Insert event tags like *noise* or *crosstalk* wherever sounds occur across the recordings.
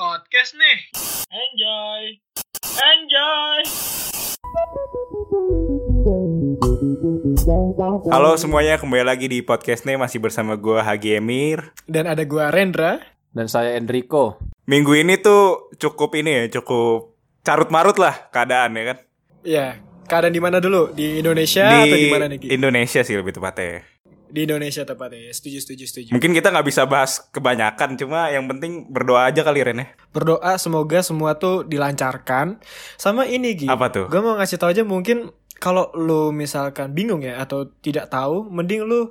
podcast nih. Enjoy. Enjoy. Halo semuanya, kembali lagi di podcast nih masih bersama gua Hagi Emir. Dan ada gua Rendra. Dan saya Enrico. Minggu ini tuh cukup ini ya, cukup carut marut lah keadaan ya kan. Ya, keadaan di mana dulu? Di Indonesia atau di mana nih? Indonesia sih lebih tepatnya. Di Indonesia tepatnya. Setuju, setuju, setuju. Mungkin kita nggak bisa bahas kebanyakan, cuma yang penting berdoa aja kali Ren ya. Berdoa semoga semua tuh dilancarkan. Sama ini Gi. Apa tuh? Gue mau ngasih tau aja mungkin kalau lu misalkan bingung ya atau tidak tahu, mending lu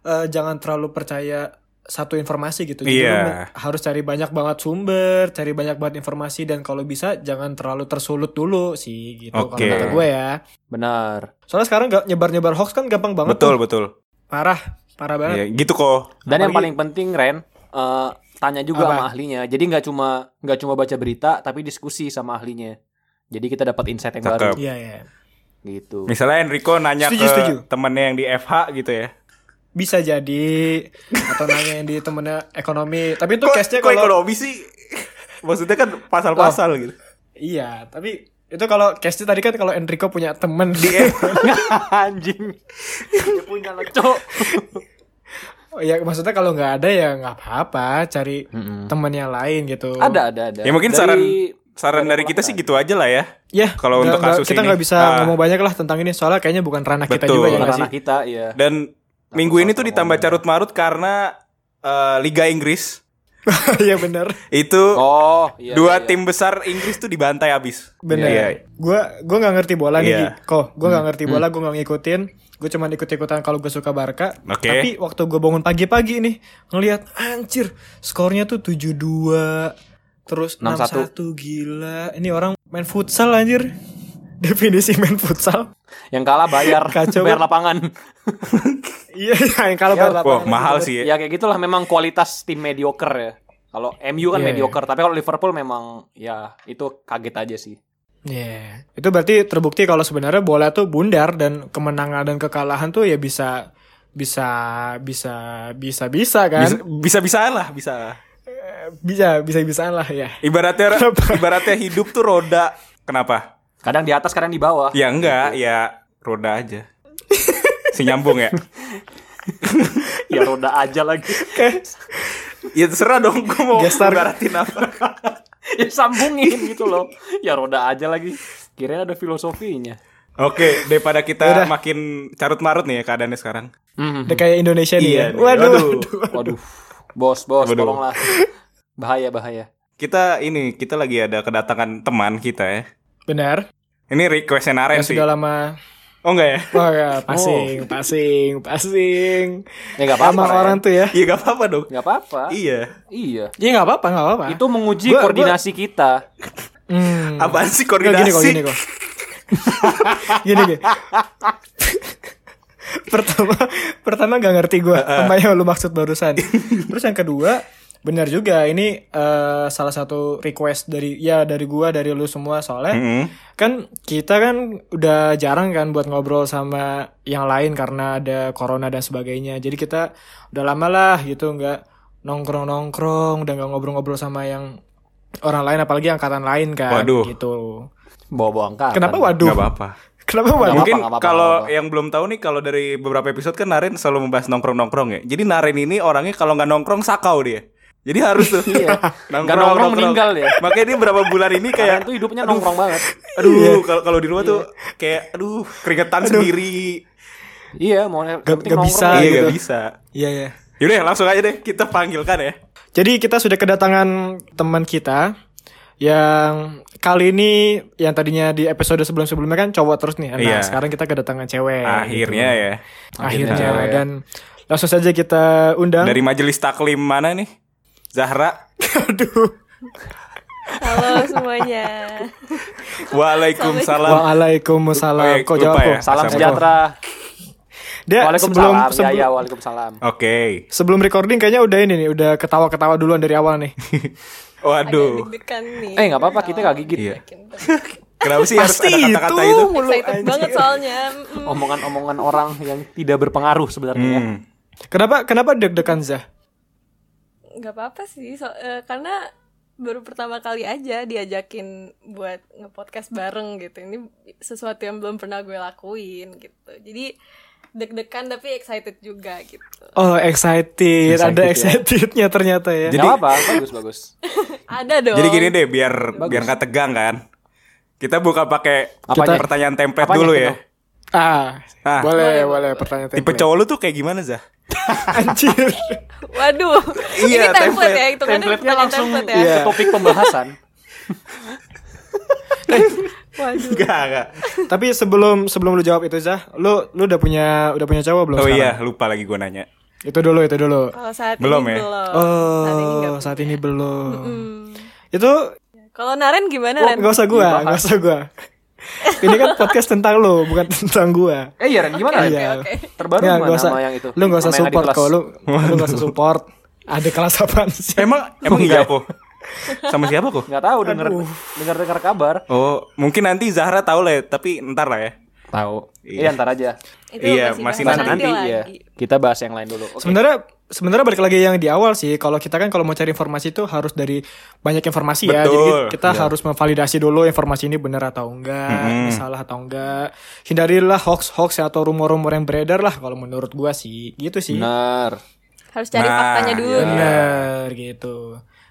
eh, jangan terlalu percaya satu informasi gitu. Jadi Iya. lu me- harus cari banyak banget sumber, cari banyak banget informasi dan kalau bisa jangan terlalu tersulut dulu sih gitu kalau Oke. kata gue ya. Benar. Soalnya sekarang gak nyebar-nyebar hoax kan gampang banget Betul tuh. betul. Parah, parah banget. Ya, gitu kok. Dan yang Apalagi- paling penting Ren, eh, tanya juga Apa? sama ahlinya. Jadi nggak cuma nggak cuma baca berita, tapi diskusi sama ahlinya. Jadi kita dapat insight yang baru. Cakep. Iya, iya. Gitu. Misalnya Enrico nanya Setuju, ke setuju. temennya yang di FH gitu ya. Bisa jadi atau nanya yang di temennya ekonomi. Tapi itu case-nya kalau ekonomi sih? Maksudnya kan pasal-pasal gitu. Iya, tapi itu kalau case tadi kan kalau Enrico punya temen Di *laughs* Anjing. Dia punya leco. Oh, ya maksudnya kalau nggak ada ya nggak apa-apa, cari Mm-mm. teman yang lain gitu. Ada ada ada. Ya mungkin Dari- saran saran dari kita sih gitu aja lah ya. Ya, Kalau untuk kasus kita ini. nggak bisa Ah. ngomong banyak lah tentang ini soalnya kayaknya bukan ranah kita Betul. juga ya ranah sih? kita, iya. Dan minggu ini tuh ditambah carut marut karena eh, Liga Inggris *laughs* Iya benar, itu Oh, iya. dua iya. tim besar Inggris tuh dibantai abis. benar. Iya. Gua gua nggak ngerti bola nih, Iya. Kok. Gua nggak ngerti bola, gua nggak ngikutin. Gue cuma ikut-ikutan kalau gue suka Barca. Oke. Tapi waktu gue bangun pagi-pagi nih ngelihat anjir skornya tuh 7-2 terus 6-1. 6-1 gila. Ini orang main futsal anjir. *laughs* Definisi main futsal. Yang kalah bayar, *laughs* Kacau bayar lapangan. Iya, yang kalau Ya, Wah, mahal sih ya. ya kayak gitulah memang kualitas tim mediocre ya. Kalau MU kan Iya. mediocre, tapi kalau Liverpool memang ya itu kaget aja sih. Iya, itu berarti terbukti kalau sebenarnya bola tuh bundar dan kemenangan dan kekalahan tuh ya bisa bisa bisa bisa bisa kan? Bisa bisa bisaan lah, bisa. Bisa bisa bisaan lah ya. Ibaratnya Kenapa? ibaratnya hidup tuh roda. Kenapa? Kadang di atas, kadang di bawah. Ya enggak, ya roda aja. Si nyambung ya. *laughs* ya roda aja lagi. Ya terserah dong gue mau Gestar. ibaratin apa. *laughs* ya sambungin gitu loh. Ya roda aja lagi. Kirain ada filosofinya. Oke, daripada kita Yaudah. makin carut marut nih ya keadaannya sekarang. Udah kayak Indonesia nih Iya ya. nih, Waduh, waduh. waduh. Waduh. Bos, bos, Waduh. tolonglah. Bahaya, bahaya. Kita ini kita lagi ada kedatangan teman kita ya. Benar. Ini request Naren sih. sudah lama. Oh enggak ya? Wah, ya, passing, passing, passing. Ya nggak apa-apa. Sama Ren. orang tuh ya. Iya gak apa-apa dong. Nggak apa-apa. Iya. Iya. Iya nggak apa-apa, nggak apa-apa. Itu menguji Gua- koordinasi kita. Hmm. Apaan sih Nggak, koordinasi? gini kok, gini *laughs* kok. gini gini. pertama, pertama gak ngerti gue apa yang lu maksud barusan. Terus yang kedua, benar juga ini eh, salah satu request dari ya dari gua dari lu semua soalnya Mm-mm. kan kita kan udah jarang kan buat ngobrol sama yang lain karena ada corona dan sebagainya. Jadi kita udah lama lah gitu nggak nongkrong nongkrong, udah nggak ngobrol-ngobrol sama yang orang lain apalagi angkatan lain kan Waduh. gitu. Bawa-bawa angkatan. Kenapa waduh? Gak apa-apa. *laughs* Kenapa waduh? Mungkin kalau yang belum tahu nih kalau dari beberapa episode kan Naren selalu membahas nongkrong-nongkrong ya. Jadi Naren ini orangnya kalau nggak nongkrong sakau dia. Jadi harus tuh. *laughs* Iya. Nggak nongkrong meninggal ya. Makanya dia berapa bulan ini Kalian kayak tuh hidupnya nongkrong banget. aduh kalau kalau di rumah tuh kayak aduh keringetan sendiri. Iya, mau Gak- gak nongkrong. bisa. iya gitu. gak bisa. Iya ya. Yaudah langsung aja deh kita panggilkan ya. Jadi kita sudah kedatangan teman kita yang kali ini yang tadinya di episode sebelum-sebelumnya kan cowok terus nih. Nah, Iya. sekarang kita kedatangan cewek. Akhirnya gitu. ya. Akhirnya Akhirnya. dan langsung saja kita undang. Dari majelis taklim mana nih? Zahra. Aduh. Halo semuanya. Waalaikumsalam. Waalaikumsalam. Kok jawab ya. kok? Salam sejahtera. Dia sebelum Waalaikumsalam. Ya, sebelum, ya, waalaikumsalam. Oke. sebelum recording kayaknya udah ini nih, udah ketawa-ketawa duluan dari awal nih. *laughs* Waduh. Nih. Eh, nggak apa-apa, kita nggak gigit. Iya. Kenapa sih harus Pasti ada kata-kata itu. itu? mulu, Excited banget soalnya. Omongan-omongan orang yang tidak berpengaruh sebenarnya. ya. Hmm. Kenapa kenapa deg-degan Zah? Nggak apa-apa sih so- eh, karena baru pertama kali aja diajakin buat ngepodcast bareng gitu. Ini sesuatu yang belum pernah gue lakuin gitu. Jadi deg-degan tapi excited juga gitu. Oh excited, Excited ada ya. excitednya ternyata ya. Jadi- apa? Bagus bagus. *laughs* Ada dong. Jadi gini deh biar biar nggak tegang kan. Kita buka pakai pertanyaan template Apanya dulu ya. Ah, Ah. boleh boleh pertanyaan Tipe template. cowok lu tuh kayak gimana Zah? *laughs* Anjir. Waduh. *laughs* Iya, ini template, template. ya, itu kan Template-nya langsung template ya. Iya. ke topik pembahasan. *laughs* Waduh. Enggak, enggak. Tapi sebelum sebelum lu jawab itu Zah, lu lu udah punya udah punya cowok belum Oh sekarang? iya, lupa lagi gue nanya. Itu dulu, itu dulu. Kalau saat Belum ini ya? belum. Oh, Saat ini nggak saat ini belum. Hmm. Itu Kalau Naren gimana oh, Ren? nggak usah gua, Dibahas. nggak usah gua. *laughs* ini kan podcast tentang lu, bukan tentang gua. Eh iya Ren, gimana Ren? Iya. Oke. Terbaru Nggak, mana nggak usah, sama yang itu? Lu nggak usah support kok, lu lu nggak usah support. Ada kelas apaan sih? Emang emang iya kok? Sama siapa kok? Nggak tahu denger denger dengar kabar. Oh, mungkin nanti Zahra tahu lah ya, tapi ntar lah ya. Tahu. Iya. Iya, ntar aja. Itu Iya, masih bahas nanti, Nanti lagi. iya. Kita bahas yang lain dulu. Oke. Sebenarnya sebenarnya balik lagi yang di awal sih. Kalau kita kan kalau mau cari informasi itu harus dari banyak informasi ya. Betul. Jadi kita harus memvalidasi dulu informasi ini benar atau enggak, ini salah atau enggak. Hindarilah hoax-hoax atau rumor-rumor yang beredar lah kalau menurut gua sih. Gitu sih. Benar. Harus cari Nah, faktanya dulu. iya. Bener gitu.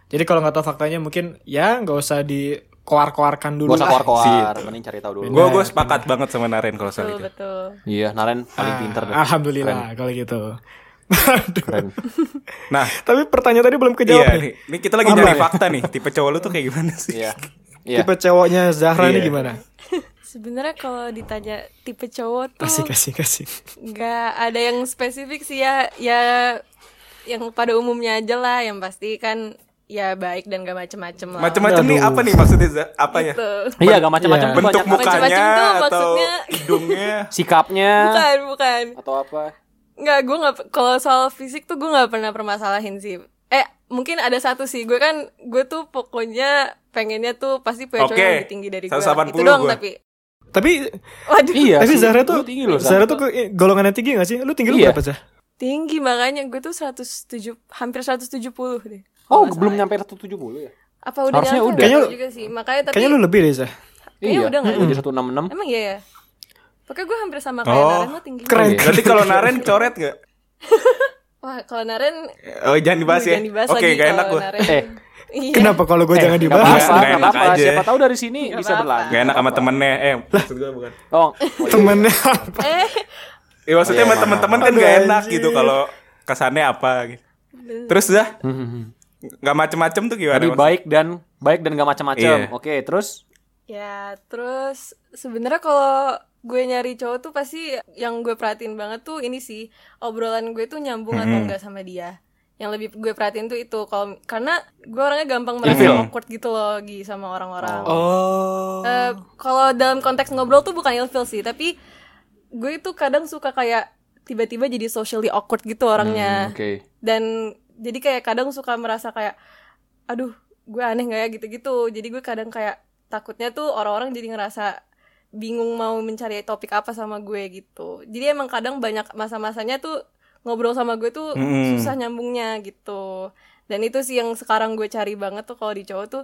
Jadi kalau nggak tahu faktanya mungkin ya nggak usah dikoar-koarkan dulu Gak usah lah. keluar-keluar, mending cari tahu dulu. Gue gue sepakat banget sama Naren kalau soal Betul, itu. betul. Iya, Naren paling pinter deh. Alhamdulillah kalau gitu. Keren. Nah, Tapi pertanyaan tadi belum kejawab iya nih. ini kita lagi Apa nyari ya? fakta nih. Tipe cowok lu tuh kayak gimana sih? Iya. Iya. Tipe cowoknya Zahra ini Iya. gimana? *laughs* Sebenarnya kalau ditanya tipe cowok tuh Kasih kasih kasih. nggak ada yang spesifik sih ya ya yang pada umumnya aja lah yang pasti kan ya baik dan gak macem-macem lah Macam-macam nih apa nih maksudnya? Zah? Apa ya? Gitu. Iya, gak macam-macam tuh Bentuk mukanya Macam-macam tuh atau maksudnya. hidungnya? Sikapnya bukan bukan atau apa? Nggak gue nggak kalau soal fisik tuh gue nggak pernah permasalahin sih eh mungkin ada satu sih gue kan gue tuh pokoknya pengennya tuh pasti punya cowok Oke. yang lebih tinggi dari gue 180 itu doang gua. tapi Tapi waduh Iya. tapi sih. Zahra tuh Lu tinggi loh. Zahra tuh ke- golongan yang tinggi gak sih? Lu tinggi lu Iya. berapa Zah? tinggi makanya gue tuh 107 hampir 170 deh Oh, belum salah. nyampe 170 ya? apa udah Harusnya nyampe udah. Kayaknya- juga sih makanya tapi Kayaknya lu lebih deh Zah. Kayaknya udah nggak? Jadi 166. emang iya ya pokoknya gue hampir sama kayak Oh. Naren lo tinggi Keren. Oke. Berarti kalau Naren coret gak? *laughs* wah kalau Naren Oh jangan dibahas ya? jangan dibahas Oke, gak enak gue. Eh. *laughs* Iya. Kenapa kalau gue jangan Eh, nggak dibahas? apa-apa, nggak enak apa-apa. aja. Siapa tahu dari sini Nggak bisa berlanjut. Gak enak sama temennya. Eh, maksud gue bukan. Oh, oh, iya. Temennya Eh, Ya maksudnya Oh, iya, sama teman-teman kan gak enak gitu kalau kesannya apa gitu. Terus dah Hmm, gak macem-macem tuh gimana? Maksudnya? baik dan baik dan gak macam-macam. Iya. Oke, terus Ya, terus sebenarnya kalau gue nyari cowok tuh pasti yang gue perhatiin banget tuh ini sih obrolan gue tuh nyambung atau enggak sama dia. Yang lebih gue perhatiin tuh itu kalau karena gue orangnya gampang merasa Ilfil. awkward gitu loh Gi sama orang-orang. Oh. Eh, kalau dalam konteks ngobrol tuh bukan ilfil sih, tapi gue itu kadang suka kayak tiba-tiba jadi socially awkward gitu orangnya. Hmm, oke. Dan jadi kayak kadang suka merasa kayak aduh, gue aneh nggak ya gitu-gitu. Jadi gue kadang kayak takutnya tuh orang-orang jadi ngerasa bingung mau mencari topik apa sama gue gitu. Jadi emang kadang banyak masa-masanya tuh ngobrol sama gue tuh Mm-mm. susah nyambungnya gitu. Dan itu sih yang sekarang gue cari banget tuh kalau di cowok tuh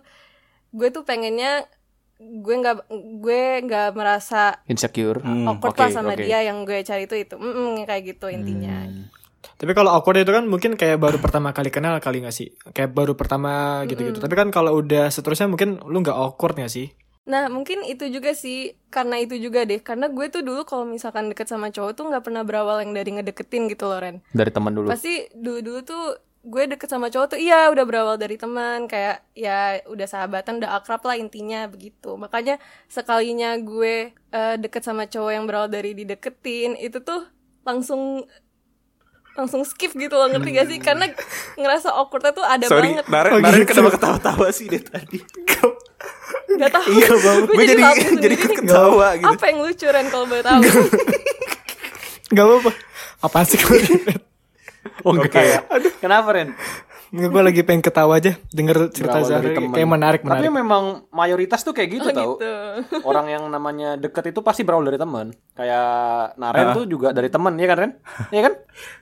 gue tuh pengennya gue nggak gue nggak merasa Insecure. Hmm, awkward oke, lah sama oke. dia yang gue cari itu itu Mm-mm, kayak gitu intinya Hmm. Tapi kalau awkward itu kan mungkin kayak baru pertama kali kenal kali gak sih? Kayak baru pertama gitu-gitu. Tapi kan kalau udah seterusnya mungkin lu nggak awkward gak sih? Nah mungkin itu juga sih karena itu juga deh karena gue tuh dulu kalau misalkan deket sama cowok tuh nggak pernah berawal yang dari ngedeketin gitu loh Ren Dari teman dulu. pasti dulu dulu tuh gue deket sama cowok tuh iya udah berawal dari teman kayak ya udah sahabatan udah akrab lah intinya begitu makanya sekalinya gue eh, deket sama cowok yang berawal dari dideketin itu tuh langsung langsung skip gitu loh ngerti gak sih karena ngerasa awkwardnya tuh ada Sorry, banget Naren, Oh, Naren gitu. kenapa ketawa-tawa sih dari tadi? *laughs* Gak tau Iya, Bang. Gue jadi, jadi tahu *laughs* ketawa gitu. Apa yang lucu Ren kalau boleh tahu Gak apa-apa. Apaan sih kalau *laughs* Oh Oke. enggak ya? Kenapa Ren? Nggak, gue lagi pengen ketawa aja denger cerita Zahra kayak menarik Tapi menarik. memang mayoritas tuh kayak gitu Oh, tau. gitu. *laughs* Orang yang namanya deket itu pasti berawal dari teman. Kayak Naren tuh juga dari teman, ya kan Ren? Iya kan?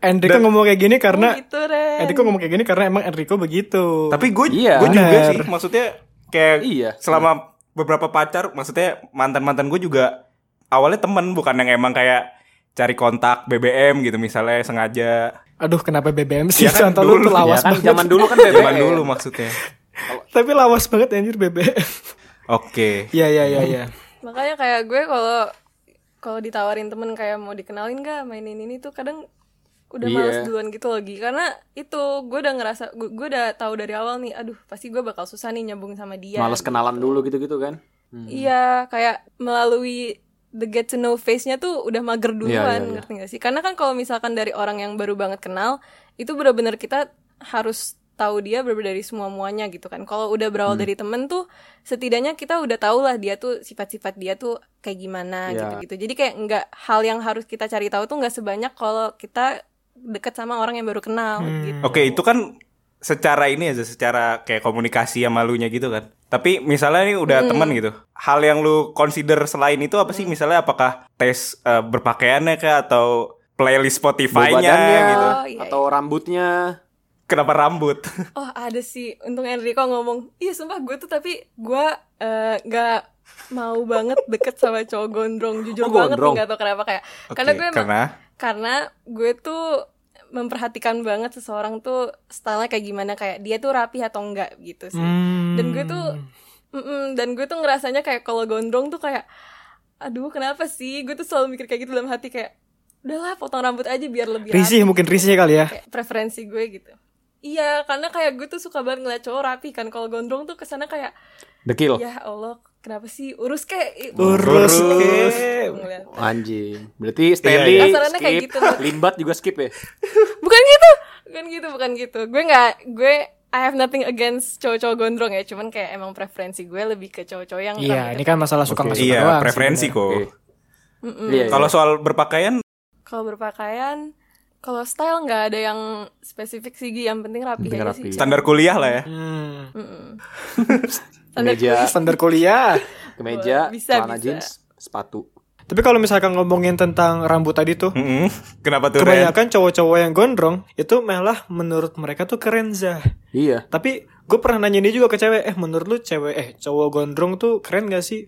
Enrico ngomong kayak gini karena Oh, gitu, Ren. Enrico ngomong kayak gini karena emang Enrico begitu. Tapi gue Iya. gue juga sih maksudnya kayak Iya. selama beberapa pacar maksudnya mantan-mantan gue juga awalnya temen bukan yang emang kayak cari kontak BBM gitu misalnya sengaja aduh kenapa BBM sih? Ya kan, Contoh lu dulu. tuh lawas ya kan banget. zaman dulu kan BBM. zaman dulu maksudnya. Tapi lawas banget anjir BBM. Oke. Iya iya iya iya. Makanya kayak gue kalau kalau ditawarin temen kayak mau dikenalin gak mainin ini tuh kadang udah Iya. males duluan gitu lagi karena itu gue udah ngerasa gue, gue udah tahu dari awal nih aduh pasti gue bakal susah nih nyambung sama dia Males kenalan dulu gitu-gitu kan. Hmm. Iya, kayak melalui the get to know face-nya tuh udah mager duluan, Iya, iya, iya. ngerti gak sih? Karena kan kalau misalkan dari orang yang baru banget kenal, itu benar-benar kita harus tahu dia berbeda dari semua muanya gitu kan. Kalau udah berawal Hmm. dari temen tuh, setidaknya kita udah tahu lah dia tuh sifat-sifat dia tuh kayak gimana Iya. gitu-gitu. Jadi kayak nggak hal yang harus kita cari tahu tuh nggak sebanyak kalau kita deket sama orang yang baru kenal Hmm. gitu. Oke, itu kan secara ini aja secara kayak komunikasi sama lu nya gitu kan. Tapi misalnya nih udah temen gitu. Hal yang lu consider selain itu apa sih? Misalnya apakah tes eh, berpakaiannya kah atau playlist Spotify-nya gitu. Oh, iya, atau rambutnya. Kenapa rambut? *laughs* Oh ada sih Untung Enrico ngomong Iya sumpah gue tuh tapi Gue eh, nggak mau banget deket sama cowok gondrong Jujur Oh, banget gondrong. nih Gak tau kenapa kayak Oke, Karena gue emang karena Karena gue tuh memperhatikan banget seseorang tuh stylenya kayak gimana kayak dia tuh rapi atau enggak gitu sih Hmm. dan gue tuh mm-mm, dan gue tuh ngerasanya kayak kalau gondrong tuh kayak aduh kenapa sih gue tuh selalu mikir kayak gitu dalam hati kayak udahlah potong rambut aja biar lebih rapi risih mungkin risih kali ya. kayak preferensi gue gitu iya karena kayak gue tuh suka banget ngeliat cowok rapi kan kalau gondrong tuh ke sana kayak Dekil. ya allah kenapa sih urus kayak Urus Urus. ke. ngeliat Anjing. Berarti Stanley iya. Kayak skip, gitu. Limbat juga skip ya. *laughs* bukan gitu bukan gitu bukan gitu gue nggak gue I have nothing against cowok-cowok gondrong ya cuman kayak emang preferensi gue lebih ke cowok-cowok yang Iya, ini kan masalah suka nggak suka iya, doang preferensi kok. Oke. Iya, Kalau iya. soal berpakaian kalau berpakaian kalau style nggak ada yang spesifik sih yang penting rapi Penting aja rapi. sih standar kuliah lah ya. Hmm. *laughs* Kemeja, Standar kuliah. *laughs* kemeja, Bisa, celana bisa. jeans, sepatu. Tapi kalau misalkan ngomongin tentang rambut tadi tuh, Mm-mm. *laughs* Kenapa tuh kebanyakan cowok-cowok yang gondrong itu malah menurut mereka tuh keren Zah. Iya. Tapi gue pernah nanya ini juga ke cewek, eh menurut lu cewek eh cowok gondrong tuh keren gak sih?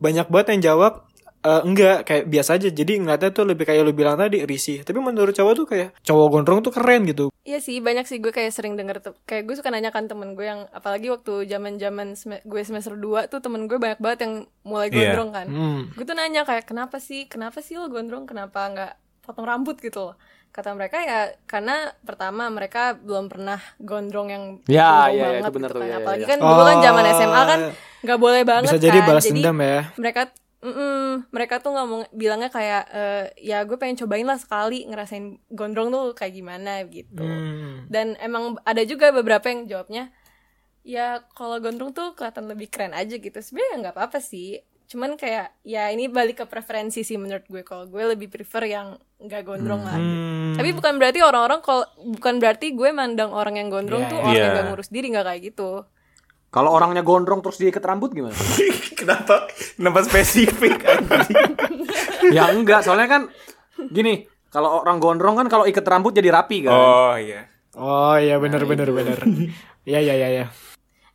Banyak banget yang jawab "Eh, enggak, kayak biasa aja. Jadi ngeliatnya tuh lebih kayak lu bilang tadi risih. Tapi menurut cowok tuh kayak cowok gondrong tuh keren gitu. Iya sih banyak sih gue kayak sering denger tuh kayak gue suka nanyakan temen gue yang apalagi waktu zaman zaman gue semester 2 tuh temen gue banyak banget yang mulai Iya. gondrong kan Hmm. gue tuh nanya kayak kenapa sih kenapa sih lo gondrong kenapa nggak potong rambut gitu loh kata mereka ya karena pertama mereka belum pernah gondrong yang Ya, gondrong ya, banget itu benar gitu tuh, kan. ya, ya, apalagi ya. kan dulu kan zaman. SMA kan nggak boleh banget Bisa jadi kan balas dendam ya. mereka mm-mm, mereka tuh ngomong bilangnya kayak eh, ya gue pengen cobain lah sekali ngerasain gondrong tuh kayak gimana gitu Hmm. dan emang ada juga beberapa yang jawabnya ya kalau gondrong tuh kelihatan lebih keren aja gitu sebenarnya nggak apa-apa sih cuman kayak ya ini balik ke preferensi sih menurut gue kalau gue lebih prefer yang nggak gondrong lah gitu. Hmm. tapi bukan berarti orang-orang kalau bukan berarti gue mandang orang yang gondrong tuh iya. orang yang Iya. gak ngurus diri nggak kayak gitu Kalau orangnya gondrong terus diikat rambut gimana? *laughs* Kenapa? Kenapa spesifik? *laughs* ya enggak, soalnya kan gini, kalau orang gondrong kan kalau ikat rambut jadi rapi kan. oh iya. Oh iya bener bener bener. Iya iya iya. iya.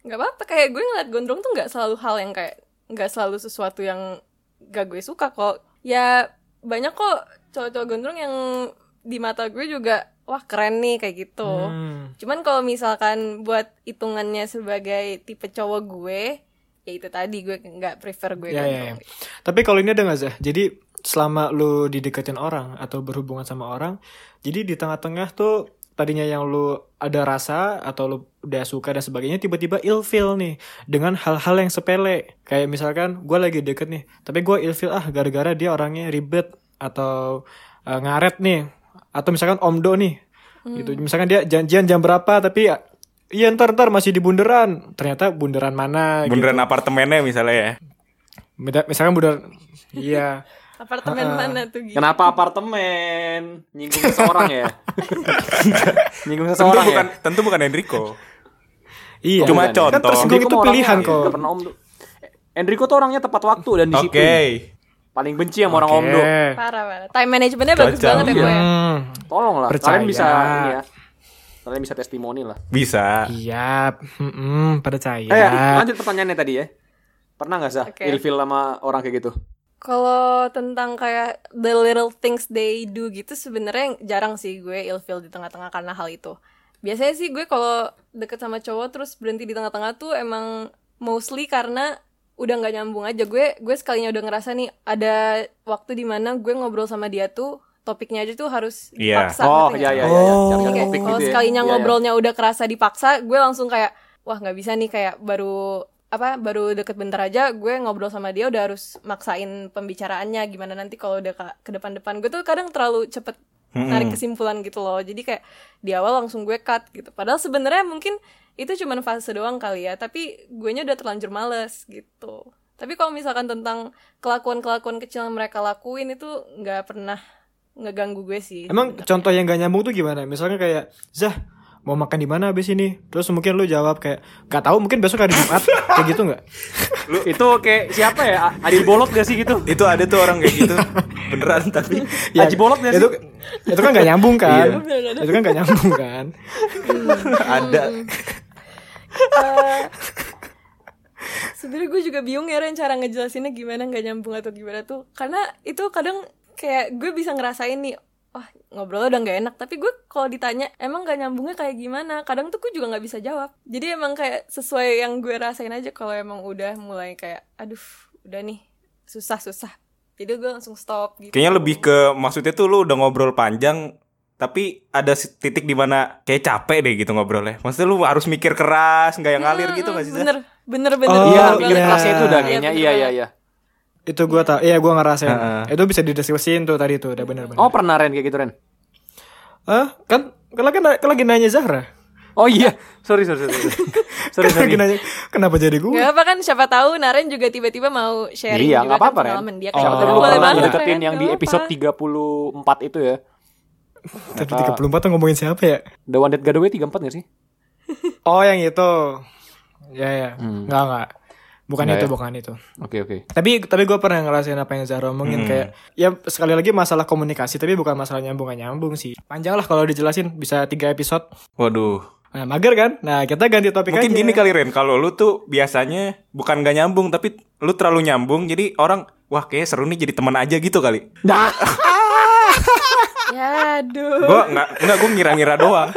nggak apa-apa kayak gue ngeliat gondrong tuh nggak selalu hal yang kayak nggak selalu sesuatu yang gak gue suka kok ya banyak kok cowok-cowok gondrong yang di mata gue juga wah keren nih kayak gitu Hmm. cuman kalau misalkan buat hitungannya sebagai tipe cowok gue ya itu tadi gue nggak prefer gue ya, gondrong ya. Tapi kalau ini ada nggak Zah? Jadi selama lu dideketin orang atau berhubungan sama orang, jadi di tengah-tengah tuh tadinya yang lu ada rasa atau lu udah suka dan sebagainya tiba-tiba ilfeel nih dengan hal-hal yang sepele kayak misalkan gue lagi deket nih tapi gue ilfeel ah gara-gara dia orangnya ribet atau eh, ngaret nih atau misalkan omdo nih gitu misalkan dia janjian jam berapa tapi ya iya ntar ntar masih di bundaran ternyata bundaran mana gitu. Beneran apartemennya misalnya ya. Misalkan bundaran iya *laughs* Apartemen mana tuh gitu? Kenapa apartemen? Nyinggung seseorang ya? *laughs* Nyinggung Tentu seseorang bukan ya? tentu bukan Enrico. Iya. Cuma Bukan ya? contoh. Kan tersinggung itu pilihan kok. nggak pernah om tuh. Enrico tuh orangnya tepat waktu dan Oke. disiplin. Paling benci sama orang om tuh. Parah parah. Time managementnya bagus banget ya gue. Hmm, Tolong lah, Percaya. kalian bisa ini ya. Kalian bisa testimoni lah. Bisa. iya. Hmm, percaya. Eh, lanjut pertanyaannya tadi ya. Pernah nggak sih Oke. ilfil sama orang kayak gitu? Kalau tentang kayak the little things they do gitu sebenarnya jarang sih gue ilfeel di tengah-tengah karena hal itu. Biasanya sih gue kalau deket sama cowok terus berhenti di tengah-tengah tuh emang mostly karena udah nggak nyambung aja gue gue sekalinya udah ngerasa nih ada waktu di mana gue ngobrol sama dia tuh topiknya aja tuh harus Iya. dipaksa Oh, ngerti iya iya iya. Oh. Kalau gitu ya. sekalinya Iya, iya. ngobrolnya udah kerasa dipaksa, gue langsung kayak wah nggak bisa nih kayak baru apa baru deket bentar aja gue ngobrol sama dia udah harus maksain pembicaraannya gimana nanti kalau udah ke, ke depan-depan gue tuh kadang terlalu cepet narik kesimpulan gitu loh jadi kayak di awal langsung gue cut gitu padahal sebenarnya mungkin itu cuman fase doang kali ya tapi gue nya udah terlanjur males gitu tapi kalau misalkan tentang kelakuan-kelakuan kecil yang mereka lakuin itu nggak pernah ngeganggu gue sih Emang contoh yang gak nyambung tuh gimana? Misalnya kayak, Zah, mau makan di mana abis ini? Terus mungkin lu jawab kayak, gak tahu mungkin besok hari Jumat, *laughs* kayak gitu nggak? Itu kayak siapa ya? A- Adil Bolot gak sih gitu? Itu ada tuh orang kayak gitu. *laughs* Beneran tapi. *laughs* Haji Bolot gak sih? itu, itu kan gak nyambung kan? Iya. itu kan gak nyambung kan? ada. sebenarnya gue juga bingung ya Ren cara ngejelasinnya gimana nggak nyambung atau gimana tuh karena itu kadang kayak gue bisa ngerasain nih wah ngobrol udah nggak enak tapi gue kalau ditanya emang nggak nyambungnya kayak gimana kadang tuh gue juga nggak bisa jawab jadi emang kayak sesuai yang gue rasain aja kalau emang udah mulai kayak aduh udah nih susah susah jadi gue langsung stop gitu Kayaknya lebih ke maksudnya tuh lu udah ngobrol panjang tapi ada titik di mana kayak capek deh gitu ngobrolnya. Maksudnya lu harus mikir keras, nggak yang ngalir gitu nggak sih? Bener bener bener Oh, Iya, bener mikir iya. kelasnya itu udah Iya, kayaknya. bener Iya, iya, iya. Itu gue tau, iya gue ngerasain. Heeh. Itu bisa didiskusin tuh tadi tuh, udah bener-bener. Oh, pernah Ren kayak gitu Ren? Hah? Kan, kan lagi, kan lagi nanya Zahra. Oh iya, sorry sorry sorry. sorry, *laughs* Kan lagi sorry. nanya, kenapa jadi gue? Gak apa kan siapa tahu Naren juga tiba-tiba mau sharing Iya, juga nggak kan apa-apa Ren. pengalaman dia Oh. Siapa tahu Boleh pernah banget, deketin yang di episode apa-apa. 34 itu ya. *laughs* Tadi 34 tuh ngomongin siapa ya? The One That Got Away 34 gak sih? Oh yang itu. Ya ya. Hmm. Enggak enggak. Bukan Nggak itu, ya? bukan itu. Oke oke. Tapi tapi gue pernah ngerasain apa yang Zahra omongin Hmm. kayak ya sekali lagi masalah komunikasi tapi bukan masalah nyambung gak nyambung sih. Panjang lah kalau dijelasin bisa tiga episode. Waduh. Nah mager kan? Nah kita ganti topik Mungkin aja. gini kali Ren, kalau lu tuh biasanya bukan nggak nyambung tapi lu terlalu nyambung jadi orang wah kayak seru nih jadi teman aja gitu kali. Nah, *laughs* Ya aduh. Gua nggak nggak gua ngira-ngira doang.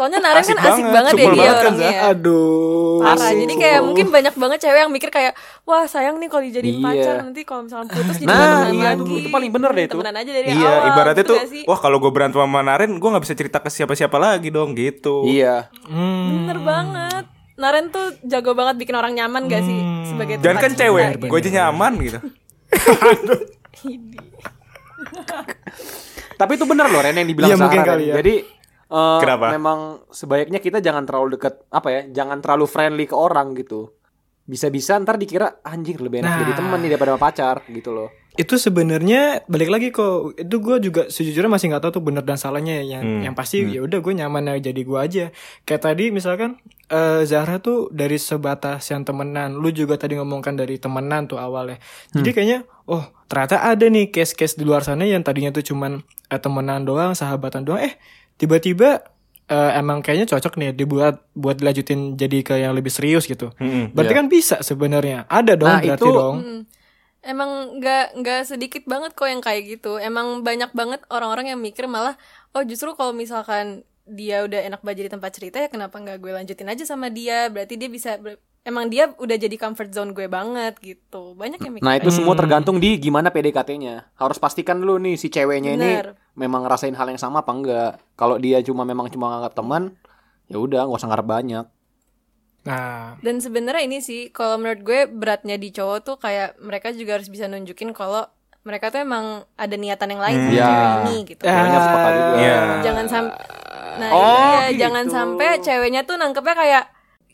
Soalnya Naren Asik kan asik banget, banget, ya dia banget kan, orangnya. ya. Aduh. Parah. Asik. Jadi kayak mungkin banyak banget cewek yang mikir kayak wah sayang nih kalau dijadiin Iya. pacar nanti kalau misalnya putus jadi Nah, temenan iya, lagi. itu- itu paling bener deh itu. Temenan aja dari iya, awal. ibaratnya gitu tuh gak sih? wah kalau gue berantem sama Naren gue nggak bisa cerita ke siapa-siapa lagi dong gitu. iya. Hmm. Bener banget. Naren tuh jago banget bikin orang nyaman gak sih sebagai Jangan kan cinta cewek, gitu. gue aja nyaman gitu. *laughs* Tapi itu bener loh Ren yang dibilang Iya, Zahra, kali ya. Jadi eh, Kenapa? memang sebaiknya kita jangan terlalu deket apa ya, jangan terlalu friendly ke orang gitu. Bisa-bisa ntar dikira anjir lebih enak Nah. jadi teman nih daripada pacar gitu loh. itu sebenarnya balik lagi kok itu gue juga sejujurnya masih nggak tahu tuh bener dan salahnya yang Hmm. yang pasti ya udah gue nyaman aja jadi gue aja kayak tadi misalkan eh, Zahra tuh dari sebatas yang temenan lu juga tadi ngomongkan dari temenan tuh awalnya jadi kayaknya oh ternyata ada nih case-case di luar sana yang tadinya tuh cuman eh, temenan doang sahabatan doang eh tiba-tiba eh, emang kayaknya cocok nih dibuat buat dilanjutin jadi ke yang lebih serius gitu Mm-mm, berarti iya. kan bisa sebenarnya ada dong Nah, berarti itu- dong Mm. Emang nggak nggak sedikit banget kok yang kayak gitu. Emang banyak banget orang-orang yang mikir malah oh justru kalau misalkan dia udah enak banget jadi tempat cerita ya kenapa nggak gue lanjutin aja sama dia? Berarti dia bisa ber- emang dia udah jadi comfort zone gue banget gitu. Banyak yang mikir. Nah, itu kayak semua tergantung di gimana PDKT-nya. Harus pastikan dulu nih si ceweknya Bener. ini memang ngerasain hal yang sama apa enggak. Kalau dia cuma memang cuma nganggap teman, ya udah nggak usah ngarep banyak. nah Dan sebenarnya ini sih kalau menurut gue beratnya di cowok tuh kayak mereka juga harus bisa nunjukin kalau mereka tuh emang ada niatan yang lain sama Iya. cewek ini gitu. Ceweknya juga. Iya. jangan sampai nah Oh, iya gitu. jangan sampai ceweknya tuh nangkepnya kayak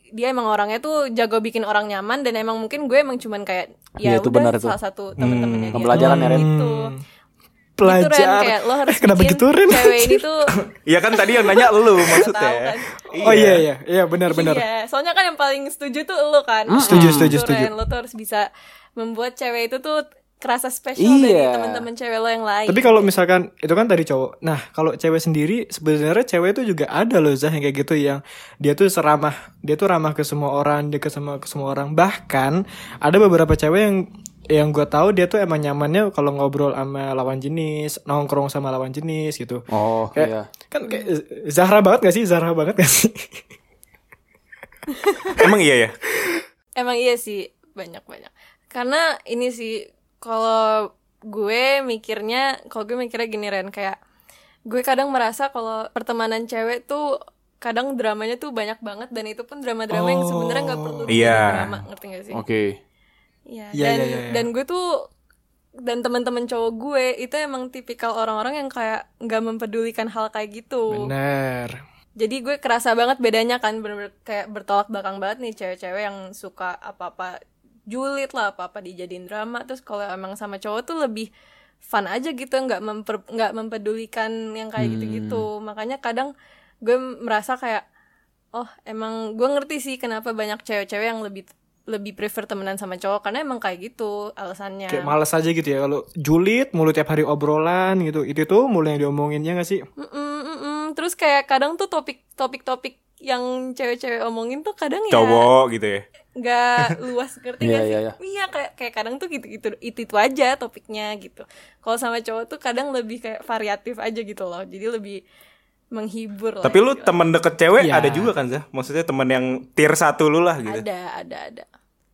dia emang orangnya tuh jago bikin orang nyaman dan emang mungkin gue emang cuman kayak ya Iya, itu udah benar itu. salah satu temen-temennya dia Pembelajaran ya, Ren. gitu. Pelajar. Gitu, Ren, kayak lo harus *laughs* Kenapa gitu, Ren? cewek ini tuh *laughs* Iya kan tadi yang nanya lu *laughs* maksudnya. kan. Oh iya iya, iya benar-benar. Iya, soalnya kan yang paling setuju tuh lo kan. Setuju, setuju, Tuh, setuju. Ren, lo tuh harus bisa membuat cewek itu tuh kerasa spesial dari Iya. teman-teman cewek lo yang lain. Tapi kalau misalkan itu kan tadi cowok. Nah, kalau cewek sendiri sebenarnya cewek itu juga ada loh Zah yang kayak gitu yang dia tuh seramah, dia tuh ramah ke semua orang, dia ke semua ke semua orang. Bahkan ada beberapa cewek yang yang gue tahu dia tuh emang nyamannya kalau ngobrol sama lawan jenis, nongkrong sama lawan jenis gitu. Oh Kayak, iya. Kan kayak Zahra banget gak sih? Zahra banget gak sih? Emang iya ya? Emang iya sih banyak-banyak. Karena ini sih kalau gue mikirnya, kalau gue mikirnya gini Ren kayak gue kadang merasa kalau pertemanan cewek tuh kadang dramanya tuh banyak banget dan itu pun drama-drama yang sebenarnya nggak perlu Iya. dijadiin drama, ngerti gak sih? Oke. Iya, Iya, dan iya, iya, iya. dan gue tuh dan teman-teman cowok gue itu emang tipikal orang-orang yang kayak nggak mempedulikan hal kayak gitu. Bener. Jadi gue kerasa banget bedanya kan bener-bener kayak bertolak belakang banget nih cewek-cewek yang suka apa-apa julid lah apa-apa dijadiin drama terus kalau emang sama cowok tuh lebih fun aja gitu nggak memper nggak mempedulikan yang kayak gitu-gitu makanya kadang gue merasa kayak oh emang gue ngerti sih kenapa banyak cewek-cewek yang lebih lebih prefer temenan sama cowok karena emang kayak gitu alasannya Kayak males aja gitu ya kalau julid mulu tiap hari obrolan gitu. Itu tuh mulu yang diomonginnya gak sih? Mm-mm, mm-mm. Terus kayak kadang tuh topik-topik yang cewek-cewek omongin tuh kadang ya Cowok gitu ya. nggak luas ngerti gak sih? iya, iya. kayak kayak kadang tuh gitu-gitu itu itu aja topiknya gitu. Kalau sama cowok tuh kadang lebih kayak variatif aja gitu loh. Jadi lebih menghibur lah. Tapi lu istilahnya. temen deket cewek Iya. ada juga kan Zah? Maksudnya temen yang tier satu lu lah gitu. ada ada ada